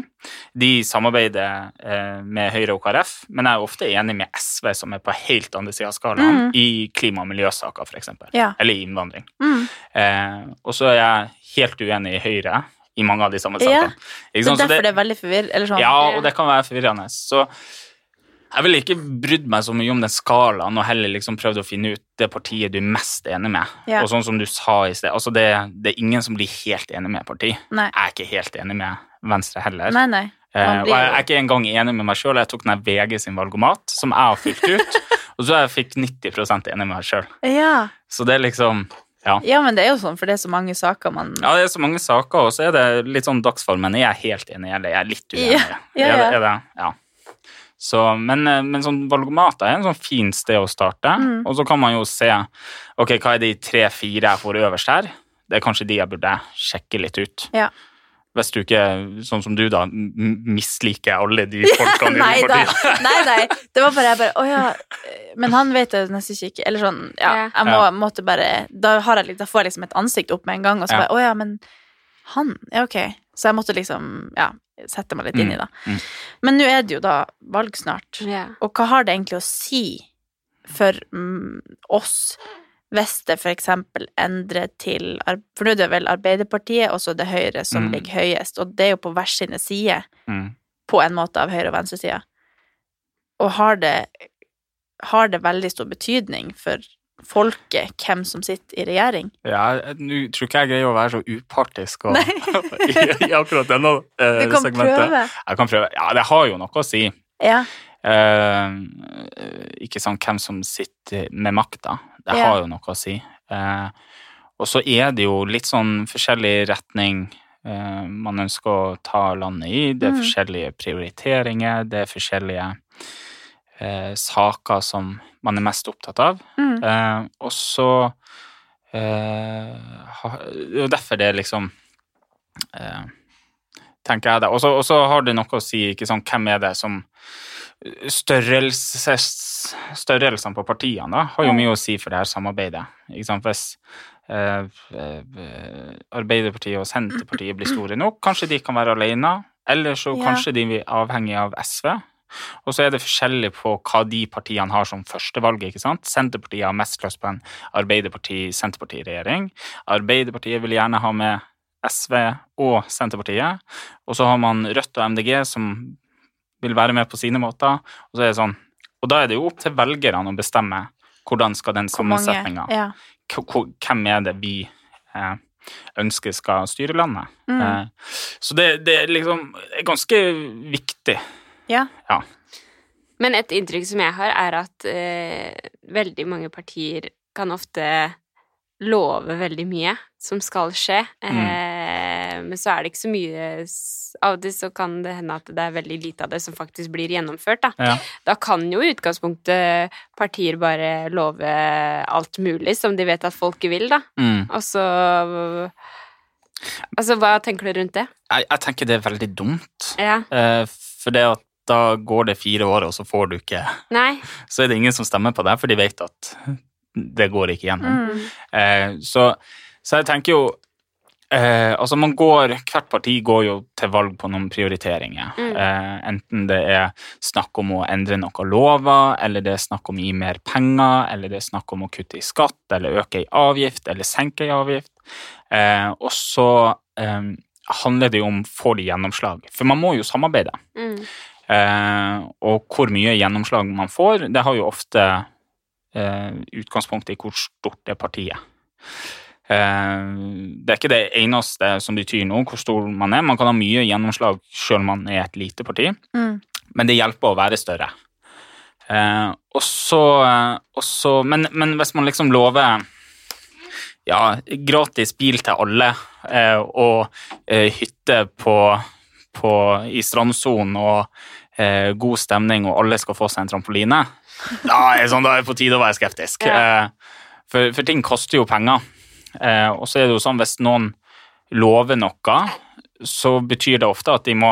De samarbeider eh, med Høyre og KrF, men jeg er ofte enig med SV, som er på helt andre sida av skalaen, Mm. i klima- og miljøsaker, f.eks. Ja. Eller i innvandring. Mm. Eh, og så er jeg helt uenig i Høyre i mange av de samme sakene. Ja. Så er derfor det er veldig forvirrende. Sånn. ja, og det kan være forvirrende. Så jeg ville ikke brydd meg så mye om den skalaen, og heller liksom prøvd å finne ut det partiet du er mest enig med. Ja. Og sånn som du sa i sted, altså det, det er ingen som blir helt enig med parti. Nei. Jeg er ikke helt enig med Venstre heller. Nei, nei. Eh, og jeg er ikke engang enig med meg sjøl. Jeg tok den VG sin valgomat, som jeg har fylt ut, og så jeg fikk 90% enig med meg sjøl. Ja. Så det er liksom ja. ja, men det er jo sånn, for det er så mange saker man ja, det er så mange saker, og så er det litt sånn dagsformen. Jeg Er helt enig, eller er jeg litt uenig? Ja, ja, Er, ja. det- er det, ja. Så, men, eh, men sånn valgomater er en sånn fin sted å starte, Mm. og så kan man jo se ok, hva er de tre-fire jeg får øverst her. Det er kanskje de jeg burde sjekke litt ut. Ja. Hvis du ikke, sånn som du da, misliker alle de folkene i de Nei, nei. Det var bare jeg bare Å ja. Men han vet jeg nesten ikke Eller sånn, ja. Ja. Jeg må, Ja. måtte bare da, har jeg, da får jeg liksom et ansikt opp med en gang, og så Ja. bare Å ja, men han Ja, ok. Så jeg måtte liksom Ja, sette meg litt inn i da. mm. Men nå er det jo da valg snart. yeah. Og hva har det egentlig å si for mm, oss hvis det for eksempel endrer til For nå er det vel Arbeiderpartiet og så det Høyre som Mm. ligger høyest, og det er jo på hver sine sider Mm. på en måte av høyre- og venstresida. Og har det, har det veldig stor betydning for folket hvem som sitter i regjering? Ja, jeg- nå tror ikke jeg greier å være så upartisk og, i, i akkurat denne eh, Du kan segmentet. prøve. Jeg kan prøve. Ja, det har jo noe å si. Ja. Eh, ikke sånn hvem som sitter med makta. Det Ja. har jo noe å si. Eh, og så er det jo litt sånn forskjellig retning eh, man ønsker å ta landet i. Det er Mm. forskjellige prioriteringer, det er forskjellige eh, saker som man er mest opptatt av. Mm. Eh, og så eh, ha, Det er derfor det liksom eh, Tenker jeg det. Og så har det noe å si, ikke sånn, hvem er det som Størrelses, størrelsene på partiene da, har jo mye å si for det her samarbeidet. Ikke sant? Hvis eh, eh, Arbeiderpartiet og Senterpartiet blir store nok, kanskje de kan være alene, eller så Ja. kanskje de er avhengig av SV. Og så er det forskjellig på hva de partiene har som førstevalget. ikke sant? Senterpartiet har mest lyst på en Arbeiderparti-Senterparti-regjering. Arbeiderpartiet vil gjerne ha med SV og Senterpartiet. Og så har man Rødt og MDG som vil være med på sine måter. Og så er det sånn, og da er det jo opp til velgerne å bestemme hvordan skal den sammensetninga Ja. Hvem er det vi eh, ønsker skal styre landet? Mm. Eh, så det, det er liksom ganske viktig. Ja. Men et inntrykk som jeg har, er at eh, veldig mange partier kan ofte love veldig mye som skal skje, eh, men så er det ikke så mye Av det, så kan det hende at det er veldig lite av det som faktisk blir gjennomført, da. Ja. Da kan jo i utgangspunktet partier bare love alt mulig som de vet at folket vil, da. Mm. Og så Altså, hva tenker du rundt det? Jeg, jeg tenker det er veldig dumt. Ja. Eh, for det at da går det fire år, og så får du ikke Nei. Så er det ingen som stemmer på deg, for de vet at det går ikke gjennom. Mm. Eh, så, så jeg tenker jo eh, Altså, man går Hvert parti går jo til valg på noen prioriteringer. Mm. Eh, enten det er snakk om å endre noen lover, eller det er snakk om å gi mer penger, eller det er snakk om å kutte i skatt, eller øke i avgift, eller senke i avgift. Eh, og så eh, handler det jo om får de gjennomslag. For man må jo samarbeide. Mm. Eh, og hvor mye gjennomslag man får, det har jo ofte eh, utgangspunkt i hvor stort det partiet. Eh, det er ikke det eneste som betyr noe, hvor stor man er. Man kan ha mye gjennomslag selv om man er et lite parti, Mm. men det hjelper å være større. Og så, men, men hvis man liksom lover ja, gratis bil til alle og hytte på, på, i strandsonen og eh, god stemning, og alle skal få seg en trampoline, da er det sånn, da er det på tide å være skeptisk. Ja. Eh, for, for ting koster jo penger. Eh, og så er det jo sånn hvis noen lover noe, så betyr det ofte at de må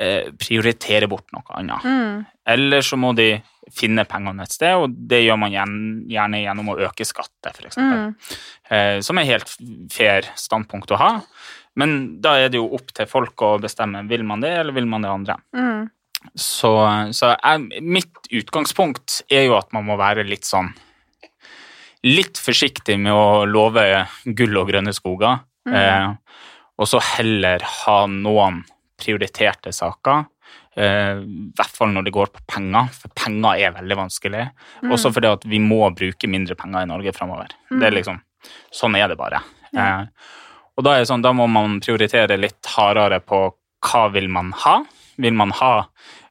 eh, prioritere bort noe annet. Mm. Eller så må de finne pengene et sted, og det gjør man gjerne gjennom å øke skatter, f.eks. Mm. Eh, som er helt fair standpunkt å ha. Men da er det jo opp til folk å bestemme vil man det, eller vil man det andre. Mm. Så, så jeg, mitt utgangspunkt er jo at man må være litt sånn Litt forsiktig med å love gull og grønne skoger, Mm. eh, og så heller ha noen prioriterte saker. eh, I hvert fall når det går på penger, for penger er veldig vanskelig. Mm. Også fordi at vi må bruke mindre penger i Norge framover. Det er Mm. liksom, sånn er det bare. Eh, og da, er sånn, da må man prioritere litt hardere på hva vil man ha. Vil man ha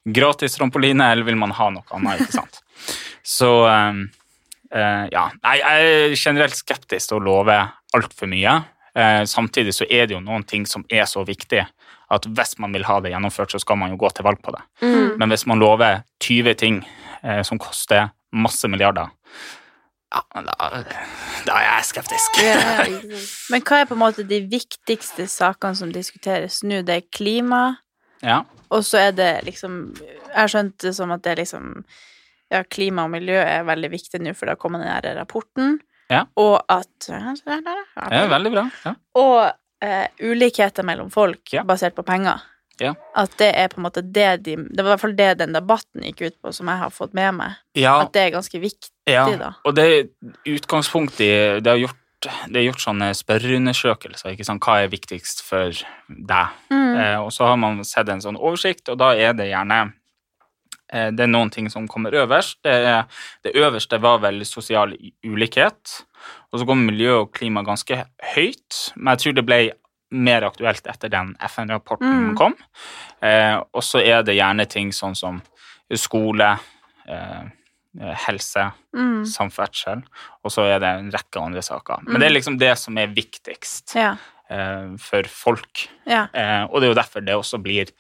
gratis trampoline, eller vil man ha noe annet? ikke sant? Så um, uh, ja. Nei, jeg er generelt skeptisk til å love altfor mye. Uh, samtidig så er det jo noen ting som er så viktige at hvis man vil ha det gjennomført, så skal man jo gå til valg på det. Mm. Men hvis man lover 20 ting uh, som koster masse milliarder, ja, da, da er jeg skeptisk. Ja. Men hva er på en måte de viktigste sakene som diskuteres nå? Det er klima, Ja. og så er det liksom Jeg har skjønt det som at det er liksom Ja, klima og miljø er veldig viktig nå, for da kommer den her rapporten. Ja. Og at er veldig bra. Ja. Og eh, ulikheter mellom folk Ja. basert på penger. Ja. At det er på en måte det de Det var i hvert fall det den debatten gikk ut på, som jeg har fått med meg. ja, At det er ganske viktig, ja. da. Og det er utgangspunkt i Det er gjort, det er gjort sånne spørreundersøkelser. ikke sant? Hva er viktigst for deg? Mm. Eh, og så har man sett en sånn oversikt, og da er det gjerne eh, Det er noen ting som kommer øverst. Det, er, det øverste var vel sosial ulikhet. Og så kom miljø og klima ganske høyt, men jeg tror det ble mer aktuelt etter den FN-rapporten Mm. kom. Eh, og så er det gjerne ting sånn som skole, eh, helse, Mm. samferdsel, og så er det en rekke andre saker. Men det er liksom det som er viktigst. Ja. eh, for folk. Ja. Eh, og det er jo derfor det også blir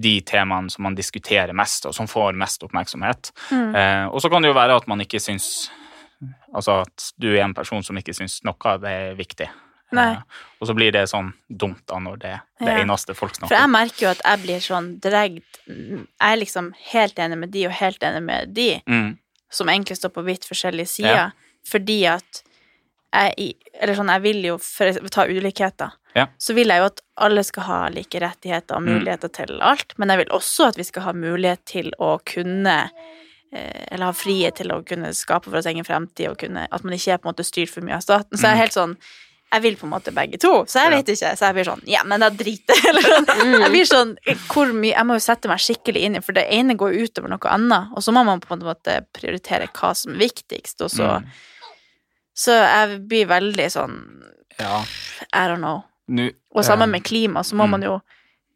de temaene som man diskuterer mest, og som får mest oppmerksomhet. Mm. Eh, og så kan det jo være at man ikke syns Altså at du er en person som ikke syns noe av det er viktig. Nei. Eh, og så blir det sånn dumt da når det er det Ja. eneste folk snakker For jeg merker jo at jeg blir sånn dregd Jeg er liksom helt enig med de og helt enig med de, Mm. som egentlig står på vidt forskjellige sider, Ja. fordi at jeg i Eller sånn, jeg vil jo for å ta ulikheter. Ja. Så vil jeg jo at alle skal ha like rettigheter og Mm. muligheter til alt, men jeg vil også at vi skal ha mulighet til å kunne eh, eller ha frihet til å kunne skape for oss egen fremtid, og kunne, at man ikke er på en måte styrt for mye av staten. Så jeg er helt sånn jeg vil på en måte begge to, så jeg vet ikke. Så jeg blir sånn Ja, men da driter jeg Eller sånn. Jeg blir sånn hvor mye Jeg må jo sette meg skikkelig inn i For det ene går utover noe annet, og så må man på en måte prioritere hva som er viktigst, og så Mm. Så jeg blir veldig sånn Ja. I don't know. Nå, Og sammen eh, med klima, så må mm. man jo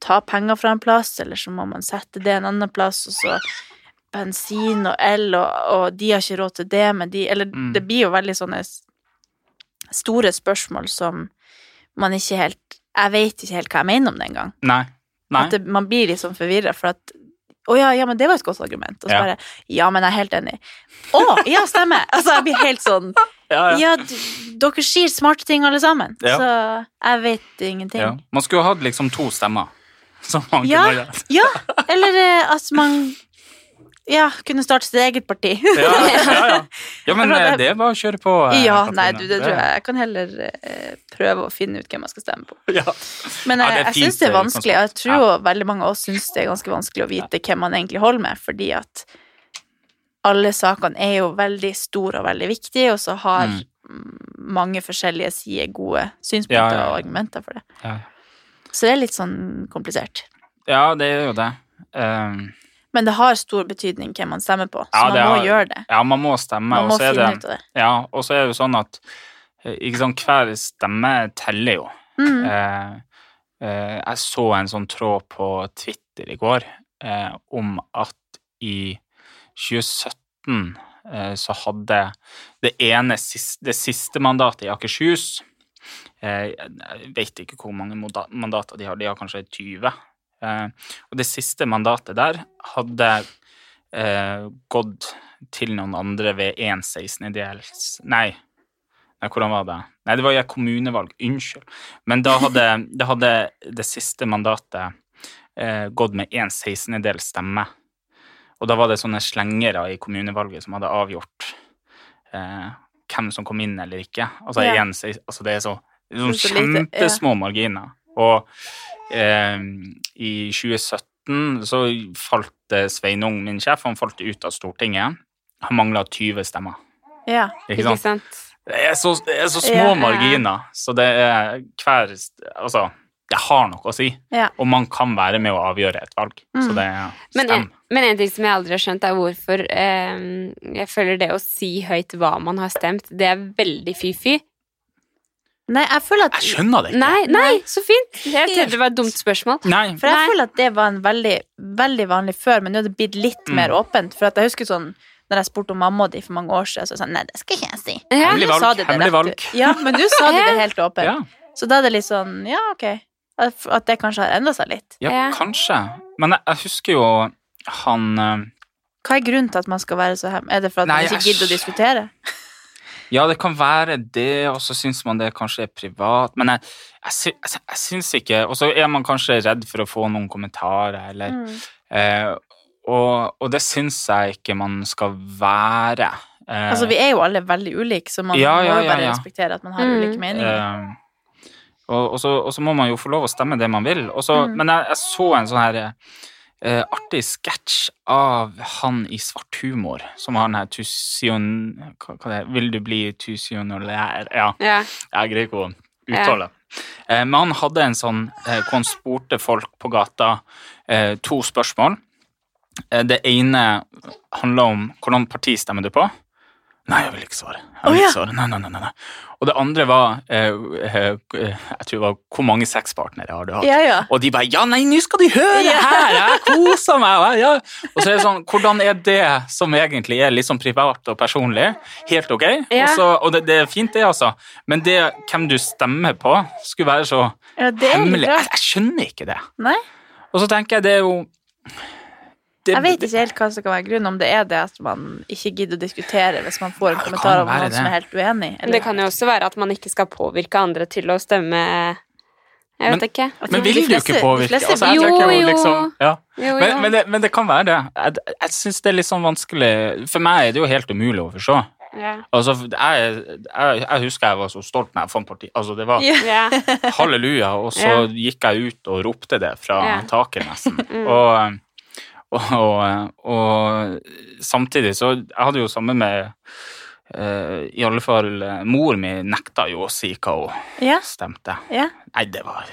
ta penger fra en plass, eller så må man sette det en annen plass, og så bensin og el, og, og de har ikke råd til det, men de Eller Mm. det blir jo veldig sånne s- store spørsmål som man ikke helt Jeg vet ikke helt hva jeg mener om det engang. Nei. Nei. At det, man blir litt sånn forvirra, for at å ja, ja, men det var et godt argument. Og så Ja. bare Ja, men jeg er helt enig. Å, ja, stemmer! Altså, jeg blir helt sånn Ja, ja. Dere sier smarte ting, alle sammen. Ja. Så jeg vet ingenting. Man skulle hatt liksom to stemmer. Som man Ja. kunne gjøre. Ja, eller eh, at man ja, kunne starte sitt eget parti. Ja, ja, ja. ja, men eh, det- er bare å kjøre på. eh, Ja, Katrine. nei, du, det tror jeg. Jeg kan heller eh, prøve å finne ut hvem jeg skal stemme på. Ja. Men jeg, er jeg syns det er eh, vanskelig. Jeg tror veldig mange av oss syns det er ganske vanskelig å vite hvem man egentlig holder med, fordi at alle sakene er jo veldig store og veldig viktige, og så har Mm. mange forskjellige sider gode synspunkter og argumenter for det. Ja. Så det er litt sånn komplisert. ja, det er jo det. Um, Men det har stor betydning hvem man stemmer på, så Ja, man må har- gjøre det. ja, man må stemme. Man må finne det, ut av det. Ja, og så er det jo sånn at sant, hver stemme teller jo. Mm. Eh, eh, jeg så en sånn tråd på Twitter i går eh, om at i 2017 eh, så hadde det ene det siste mandatet i Akershus eh, Jeg vet ikke hvor mange mandater de har, de har kanskje 20. Eh, og det siste mandatet der hadde eh, gått til noen andre ved en ideelt Nei, Nei, hvordan var det? Nei, det var i et kommunevalg. Unnskyld. Men da hadde, da hadde det siste mandatet eh, gått med en del stemme. Og da var det sånne slengere i kommunevalget som hadde avgjort eh, hvem som kom inn eller ikke. Altså, Ja. en, altså det er så, det er Så lite, ja. marginer. Og eh, i 2017 så falt eh, Sveinung, min sjef, han falt ut av Stortinget. Han mangla 20 stemmer. Ja. Ikke Ikke sant? sant? Det er så, det er så små Ja. marginer, så det er hver Altså, det har noe å si. Ja. Og man kan være med å avgjøre et valg. Så Mm. det stemmer. Men en, men en ting som jeg aldri har skjønt, er hvorfor eh, jeg føler det å si høyt hva man har stemt, det er veldig fy-fy. Nei, jeg føler at Jeg skjønner det ikke. Nei, nei, så fint! Jeg trodde det var et dumt spørsmål. Nei. For jeg Nei. føler at det var en veldig, veldig vanlig før, men nå er det blitt litt Mm. mer åpent. For at jeg husker sånn når jeg spurte om mamma di for mange år siden, så sa jeg Nei, det skal ikke jeg si. Ja. Hemmelig valg, sa det det hemmelig rett valg. ut. Ja, men du sa det, det helt åpent. Ja, Så da er det litt sånn Ja, ok. At at det kanskje har endra seg litt. ja, Ja. kanskje. Men jeg, jeg husker jo han eh, Hva er grunnen til at man skal være så hem... Er det for at Nei, man ikke jeg- gidder å diskutere? Ja, det kan være det, og så syns man det kanskje er privat. Men jeg, jeg, jeg, jeg syns ikke Og så er man kanskje redd for å få noen kommentarer, eller Mm. eh, og, og det syns jeg ikke man skal være. Eh, Altså, vi er jo alle veldig ulike, så man Ja, må jo ja, bare ja. respektere at man har Mm. ulike meninger. Eh, og, og, så, og så må man jo få lov å stemme det man vil. Så, Mm. Men jeg så en sånn her eh, artig sketsj av han i Svart humor, som har den her tusion... Hva, hva det er? Vil du bli tusionolær? Ja, Ja. jeg greier ikke å uttale. Eh, men han hadde en sånn eh, hvor han spurte folk på gata eh, to spørsmål. Eh, det ene handla om hvordan parti stemmer du på, Nei, jeg vil ikke svare. Jeg vil ikke svare. Nei, nei, nei, nei. Og det andre var eh, eh, Jeg tror det var Hvor mange sexpartnere har du hatt? Ja, ja. Og de bare Ja, nei, nå skal de høre Ja. her! Jeg koser meg! Ja. Og så er det sånn Hvordan er det som egentlig er litt sånn privat og personlig? Helt ok? Ja. Og, det, det er fint, det, altså. Men det hvem du stemmer på, skulle være så hemmelig. Jeg, jeg skjønner ikke det. Nei, Og så tenker jeg det er jo det, jeg vet ikke helt hva som kan være grunnen, om det er det at man ikke gidder å diskutere hvis man får en Ja, kommentar om noen det. som er helt uenig. Eller? det kan jo også være at man ikke skal påvirke andre til å stemme Jeg vet Men- ikke. Altså, Men vil du ikke påvirke? Altså, jeg Jo, jo liksom ja. Jo, jo. Men, men, det, men det kan være det. Jeg, jeg syns det er litt sånn vanskelig For meg er det jo helt umulig å forstå. Yeah. Altså, jeg, jeg, jeg husker jeg var så stolt når jeg fant parti. Altså, det var Ja. Ja. halleluja, og så yeah. gikk jeg ut og ropte det fra Ja. taket, nesten. Mm. Og, og, og, samtidig så Jeg hadde jo sammen med uh, I alle fall eh, mor mi nekta jo å si hva hun Ja, stemte. ja. Nei, det var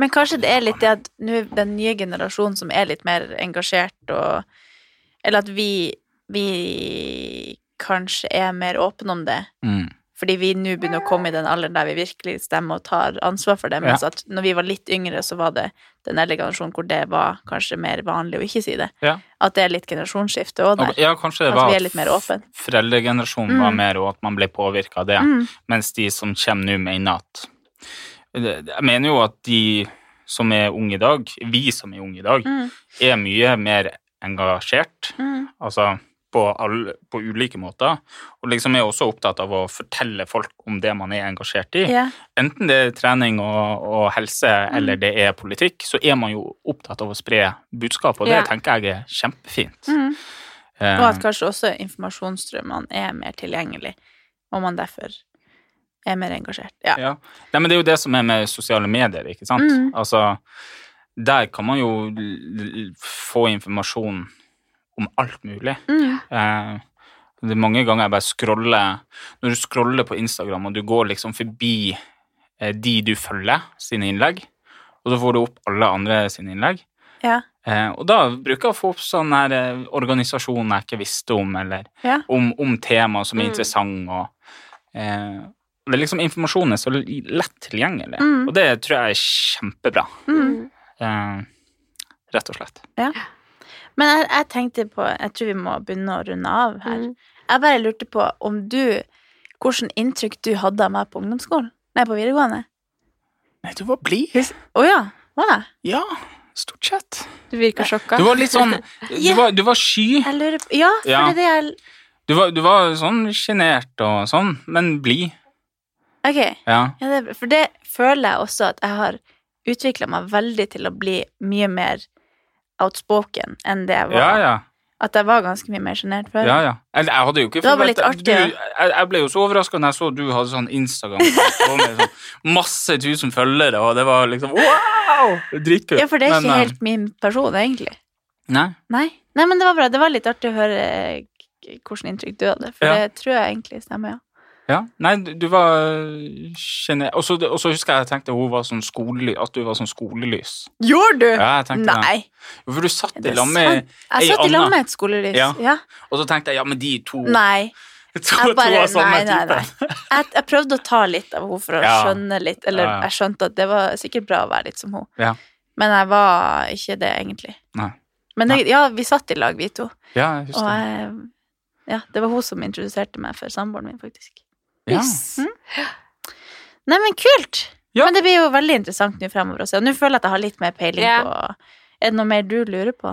Men kanskje det er litt det at nå den nye generasjonen som er litt mer engasjert, og Eller at vi, vi kanskje er mer åpne om det. mm. Fordi vi nå begynner å komme i den alderen der vi virkelig stemmer og tar ansvar for det. Mens Ja. at når vi var litt yngre, så var det den eldre generasjonen hvor det var kanskje mer vanlig å ikke si det. Ja. At det er litt generasjonsskifte òg der. Ja, kanskje det At var vi er litt mer foreldregenerasjonen var Mm. mer, og at man ble påvirka av det. Mm. Mens de som kommer nå, mener at Jeg mener jo at de som er unge i dag, vi som er unge i dag, Mm. er mye mer engasjert. Mm. Altså på, alle, på ulike måter. Og liksom er også opptatt av å fortelle folk om det man er engasjert i. Ja. Enten det er trening og, og helse eller det er politikk, så er man jo opptatt av å spre budskap, og det Ja. tenker jeg er kjempefint. Mm. Eh, Og at kanskje også informasjonsstrømmene er mer tilgjengelig, og man derfor er mer engasjert. Ja. Ja. Nei, men det er jo det som er med sosiale medier, ikke sant? Mm. Altså, der kan man jo få informasjon om alt mulig. Mm. Eh, det er mange ganger jeg bare scroller Når du scroller på Instagram, og du går liksom forbi eh, de du følger, sine innlegg, og så får du opp alle andre sine innlegg. Ja. Eh, og da bruker jeg å få opp sånne her, eh, organisasjoner jeg ikke visste om, eller Ja. om, om tema som er Mm. interessant. Og, eh, det er liksom Informasjonen er så lett tilgjengelig, Mm. og det tror jeg er kjempebra. Mm. Eh, rett og slett. Men jeg, jeg tenkte på Jeg tror vi må begynne å runde av her. Mm. Jeg bare lurte på om du Hvilket inntrykk du hadde av meg på ungdomsskolen? Nei, på videregående. Nei, du var blid. Å ja. Var jeg? Ja, stort sett. Du virker sjokka. Du var litt sånn Du var, du var sky. Jeg lurer på Ja, for Ja. det er det jeg Du var, du var sånn sjenert og sånn, men blid. Ok. Ja. Ja, det, for det føler jeg også at jeg har utvikla meg veldig til å bli mye mer outspoken enn det jeg var. ja, ja. At jeg var ganske mye mer sjenert før. Ja, ja. Jeg, jeg hadde jo ikke Det var litt artig, du, jeg, jeg ble jo så overraska når jeg så du hadde sånn Instagram med sånn masse tusen følgere, og det var liksom wow! Dritkult. Ja, for det er Men, ikke eh, helt min person, egentlig. Nei. Nei. Nei, men det var bra. Det var litt artig å høre eh, hvordan inntrykk du hadde, for Ja. det tror jeg egentlig stemmer, ja. Ja. Nei, du, var. Og så husker jeg jeg tenkte hun var sånn skole, at du var sånn skolelys. Gjorde du? Ja, jeg tenkte det. Nei. Jo, For du satt i lag med sant? Jeg satt i lag med et skolelys. Ja. Ja. Og så tenkte jeg ja, men de to Nei. To, Jeg bare Nei, nei, nei. Jeg, jeg prøvde å ta litt av henne for å Ja. skjønne litt, eller Ja, ja. jeg skjønte at det var sikkert bra å være litt som henne. Ja. Men jeg var ikke det, egentlig. Nei. Men jeg, ja, vi satt i lag, vi to. Ja, jeg Og husker det. jeg, ja, det var hun som introduserte meg for samboeren min, faktisk. Ja. Mm. Nei, men kult! Ja. Men det blir jo veldig interessant nå fremover å se. Og nå føler jeg at jeg har litt mer peiling Ja. på Er det noe mer du lurer på?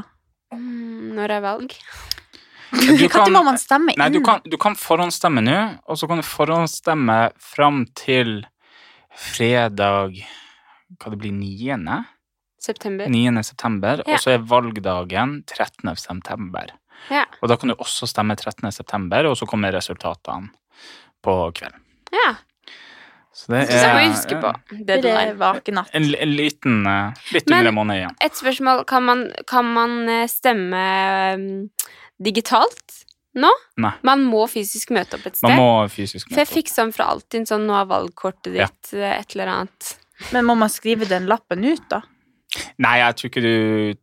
Mm, Når er valg? Du Når må man stemme inn? Nei, du kan, du kan forhåndsstemme nå, og så kan du forhåndsstemme fram til fredag Hva det blir 9. September. 9. september, Ja. og så er valgdagen 13. september. Ja. Og da kan du også stemme 13. september, og så kommer resultatene på kvelden. ja. Så det Så må vi er huske på det deadline. vakenatt? en, en liten eh, Litt Men- under en måned igjen. Et spørsmål. Kan man, kan man eh, stemme um, digitalt nå? Nei. Man må fysisk møte opp et sted? Man må fysisk møte opp. For jeg fikk sånn fra Altinn, sånn nå er valgkortet ditt ja. et eller annet. Men må man skrive den lappen ut, da? Nei, jeg tror ikke du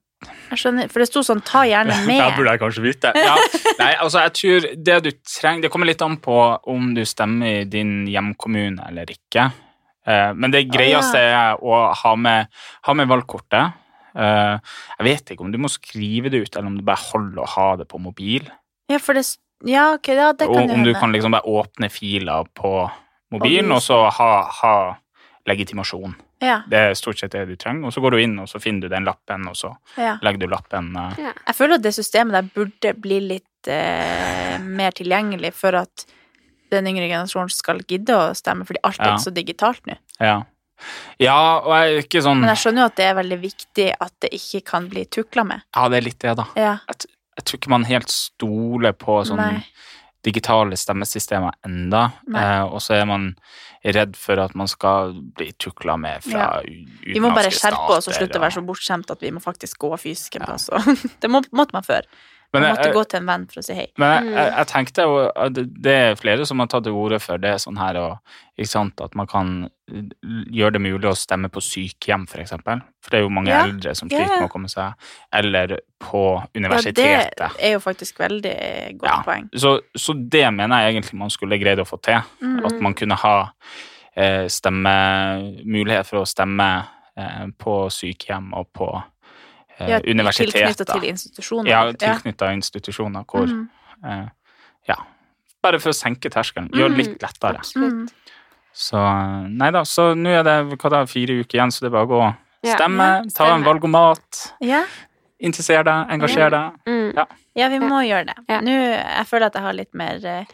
Jeg skjønner, for det sto sånn 'ta gjerne med'. med'. burde jeg kanskje vite. Ja, nei, altså jeg tror det du trenger Det kommer litt an på om du stemmer i din hjemkommune eller ikke. Eh, men det greieste er å ha med, ha med valgkortet. Eh, jeg vet ikke om du må skrive det ut, eller om det bare holder å ha det på mobil. Ja, for det Ja, ok, ja, det kan og, om du kan liksom bare åpne filer på mobilen, og så ha, ha legitimasjon. Ja, Det er stort sett det du trenger. Og så går du inn, og så finner du den lappen, og så ja. legger du lappen ja. Jeg føler at det systemet der burde bli litt eh, mer tilgjengelig for at den yngre generasjonen skal gidde å stemme, fordi alt er Ja. så digitalt nå. Ja. Ja, og jeg er ikke sånn Men jeg skjønner jo at det er veldig viktig at det ikke kan bli tukla med. Ja, det er litt det, da. Ja, Jeg tror ikke man helt stoler på sånn Nei. Digitale stemmesystemer enda, eh, og så er man redd for at man skal bli tukla med fra ja. utenlandske Vi må bare skjerpe oss og slutte å være så bortskjemt at vi må faktisk gå fysisk en plass. Ja. Det må, måtte man før. Men Man jeg- måtte gå til en venn for å si hei. Men jeg, jeg, jeg tenkte jo at det er flere som har tatt til orde for det sånn her, og, ikke sant, at man kan gjøre det mulig å stemme på sykehjem, for eksempel. For det er jo mange Ja. eldre som sliter ja. med å komme seg Eller på universitetet. Ja, det er jo faktisk veldig godt Ja. poeng. Så, så det mener jeg egentlig man skulle greid å få til. Mm. At man kunne ha eh, stemme, mulighet for å stemme eh, på sykehjem og på Ja, universiteter. Tilknyttet til institusjoner. Ja, tilknytta institusjoner hvor Mm. eh, Ja. Bare for å senke terskelen. Gjøre det litt lettere. Absolutt. Mm. Så nei da, så nå er det hva da, fire uker igjen, så det er bare å gå og stemme. Ja, ta en valgomat. Ja. Interesser deg, engasjer deg. Mm. Ja, vi må gjøre det. Ja. Nå, jeg føler at jeg har litt mer eh,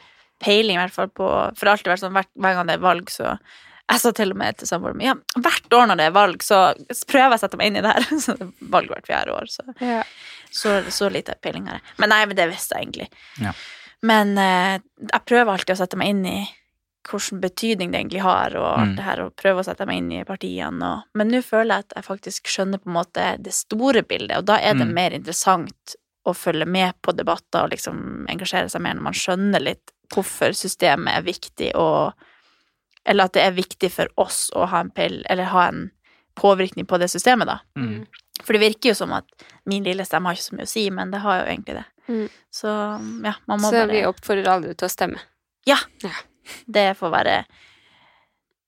peiling, i hvert fall på For det har alltid vært sånn hver, hver gang det er valg, så Jeg sa til og med til samboeren min ja, hvert år når det er valg, så prøver jeg å sette meg inn i det her. Så det er valg hvert fjerde år, så Ja. så, så lite peiling har jeg. Men nei, men det visste jeg egentlig. Ja. Men eh, jeg prøver alltid å sette meg inn i hvilken betydning det egentlig har, og alt Mm. det her, og prøve å sette meg inn i partiene. Og, men nå føler jeg at jeg faktisk skjønner på en måte det store bildet, og da er det Mm. mer interessant å følge med på debatter og liksom engasjere seg mer når man skjønner litt hvorfor systemet er viktig, og Eller at det er viktig for oss å ha en pill, eller ha en påvirkning på det systemet, da. Mm. For det virker jo som at min lille stemme har ikke så mye å si, men det har jo egentlig det. Mm. Så ja, man må Så vi oppfordrer alle til å stemme. Ja, Det får være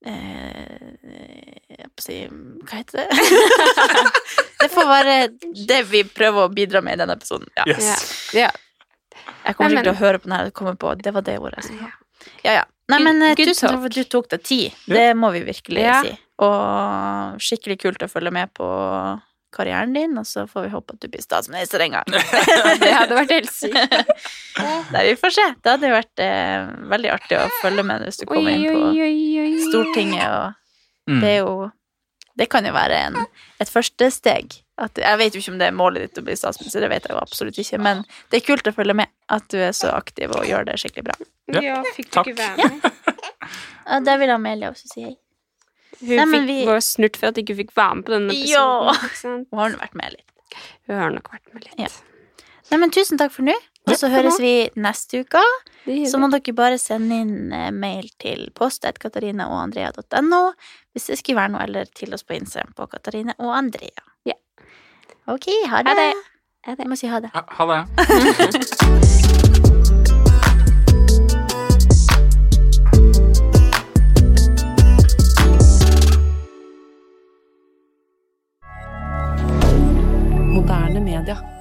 eh, Jeg på å si Hva heter det? det får være det vi prøver å bidra med i denne episoden. Ja. Yes. Ja. Jeg kommer ikke til å høre på den her og komme på Det var det ordet jeg skulle ha. Ja, ja. Nei, men eh, Good tusen takk for at du tok deg tid. Ja. Det må vi virkelig Ja. si. Og skikkelig kult å følge med på karrieren din, og så får vi håpe at du blir statsminister en gang. Det hadde vært helt sykt. Nei, vi får se. Det hadde vært eh, veldig artig å følge med hvis du kommer inn på oi, oi, oi. Stortinget, og Mm. det er jo Det kan jo være en, et første steg. At, jeg vet jo ikke om det er målet ditt å bli statsminister, det vet jeg jo absolutt ikke, men det er kult å følge med. At du er så aktiv og gjør det skikkelig bra. Ja, Ja, fikk du ikke være med? Og der vil Amelia også si hei. Hun Nei, fikk vi- var snurt for at hun ikke fikk være med på denne episoden. Ja. Hun har nå vært med litt. Hun har nok vært med litt. Ja. Nei, men tusen takk for nå. Og så høres vi neste uke. Så må dere bare sende inn eh, mail til post.katarinaogandrea.no hvis det skulle være noe, eller til oss på Instagram på Katarine og Andrea. Ok, ha det. Ha det. Ha det. Jeg må si ha det. Ha ha det. Moderne media.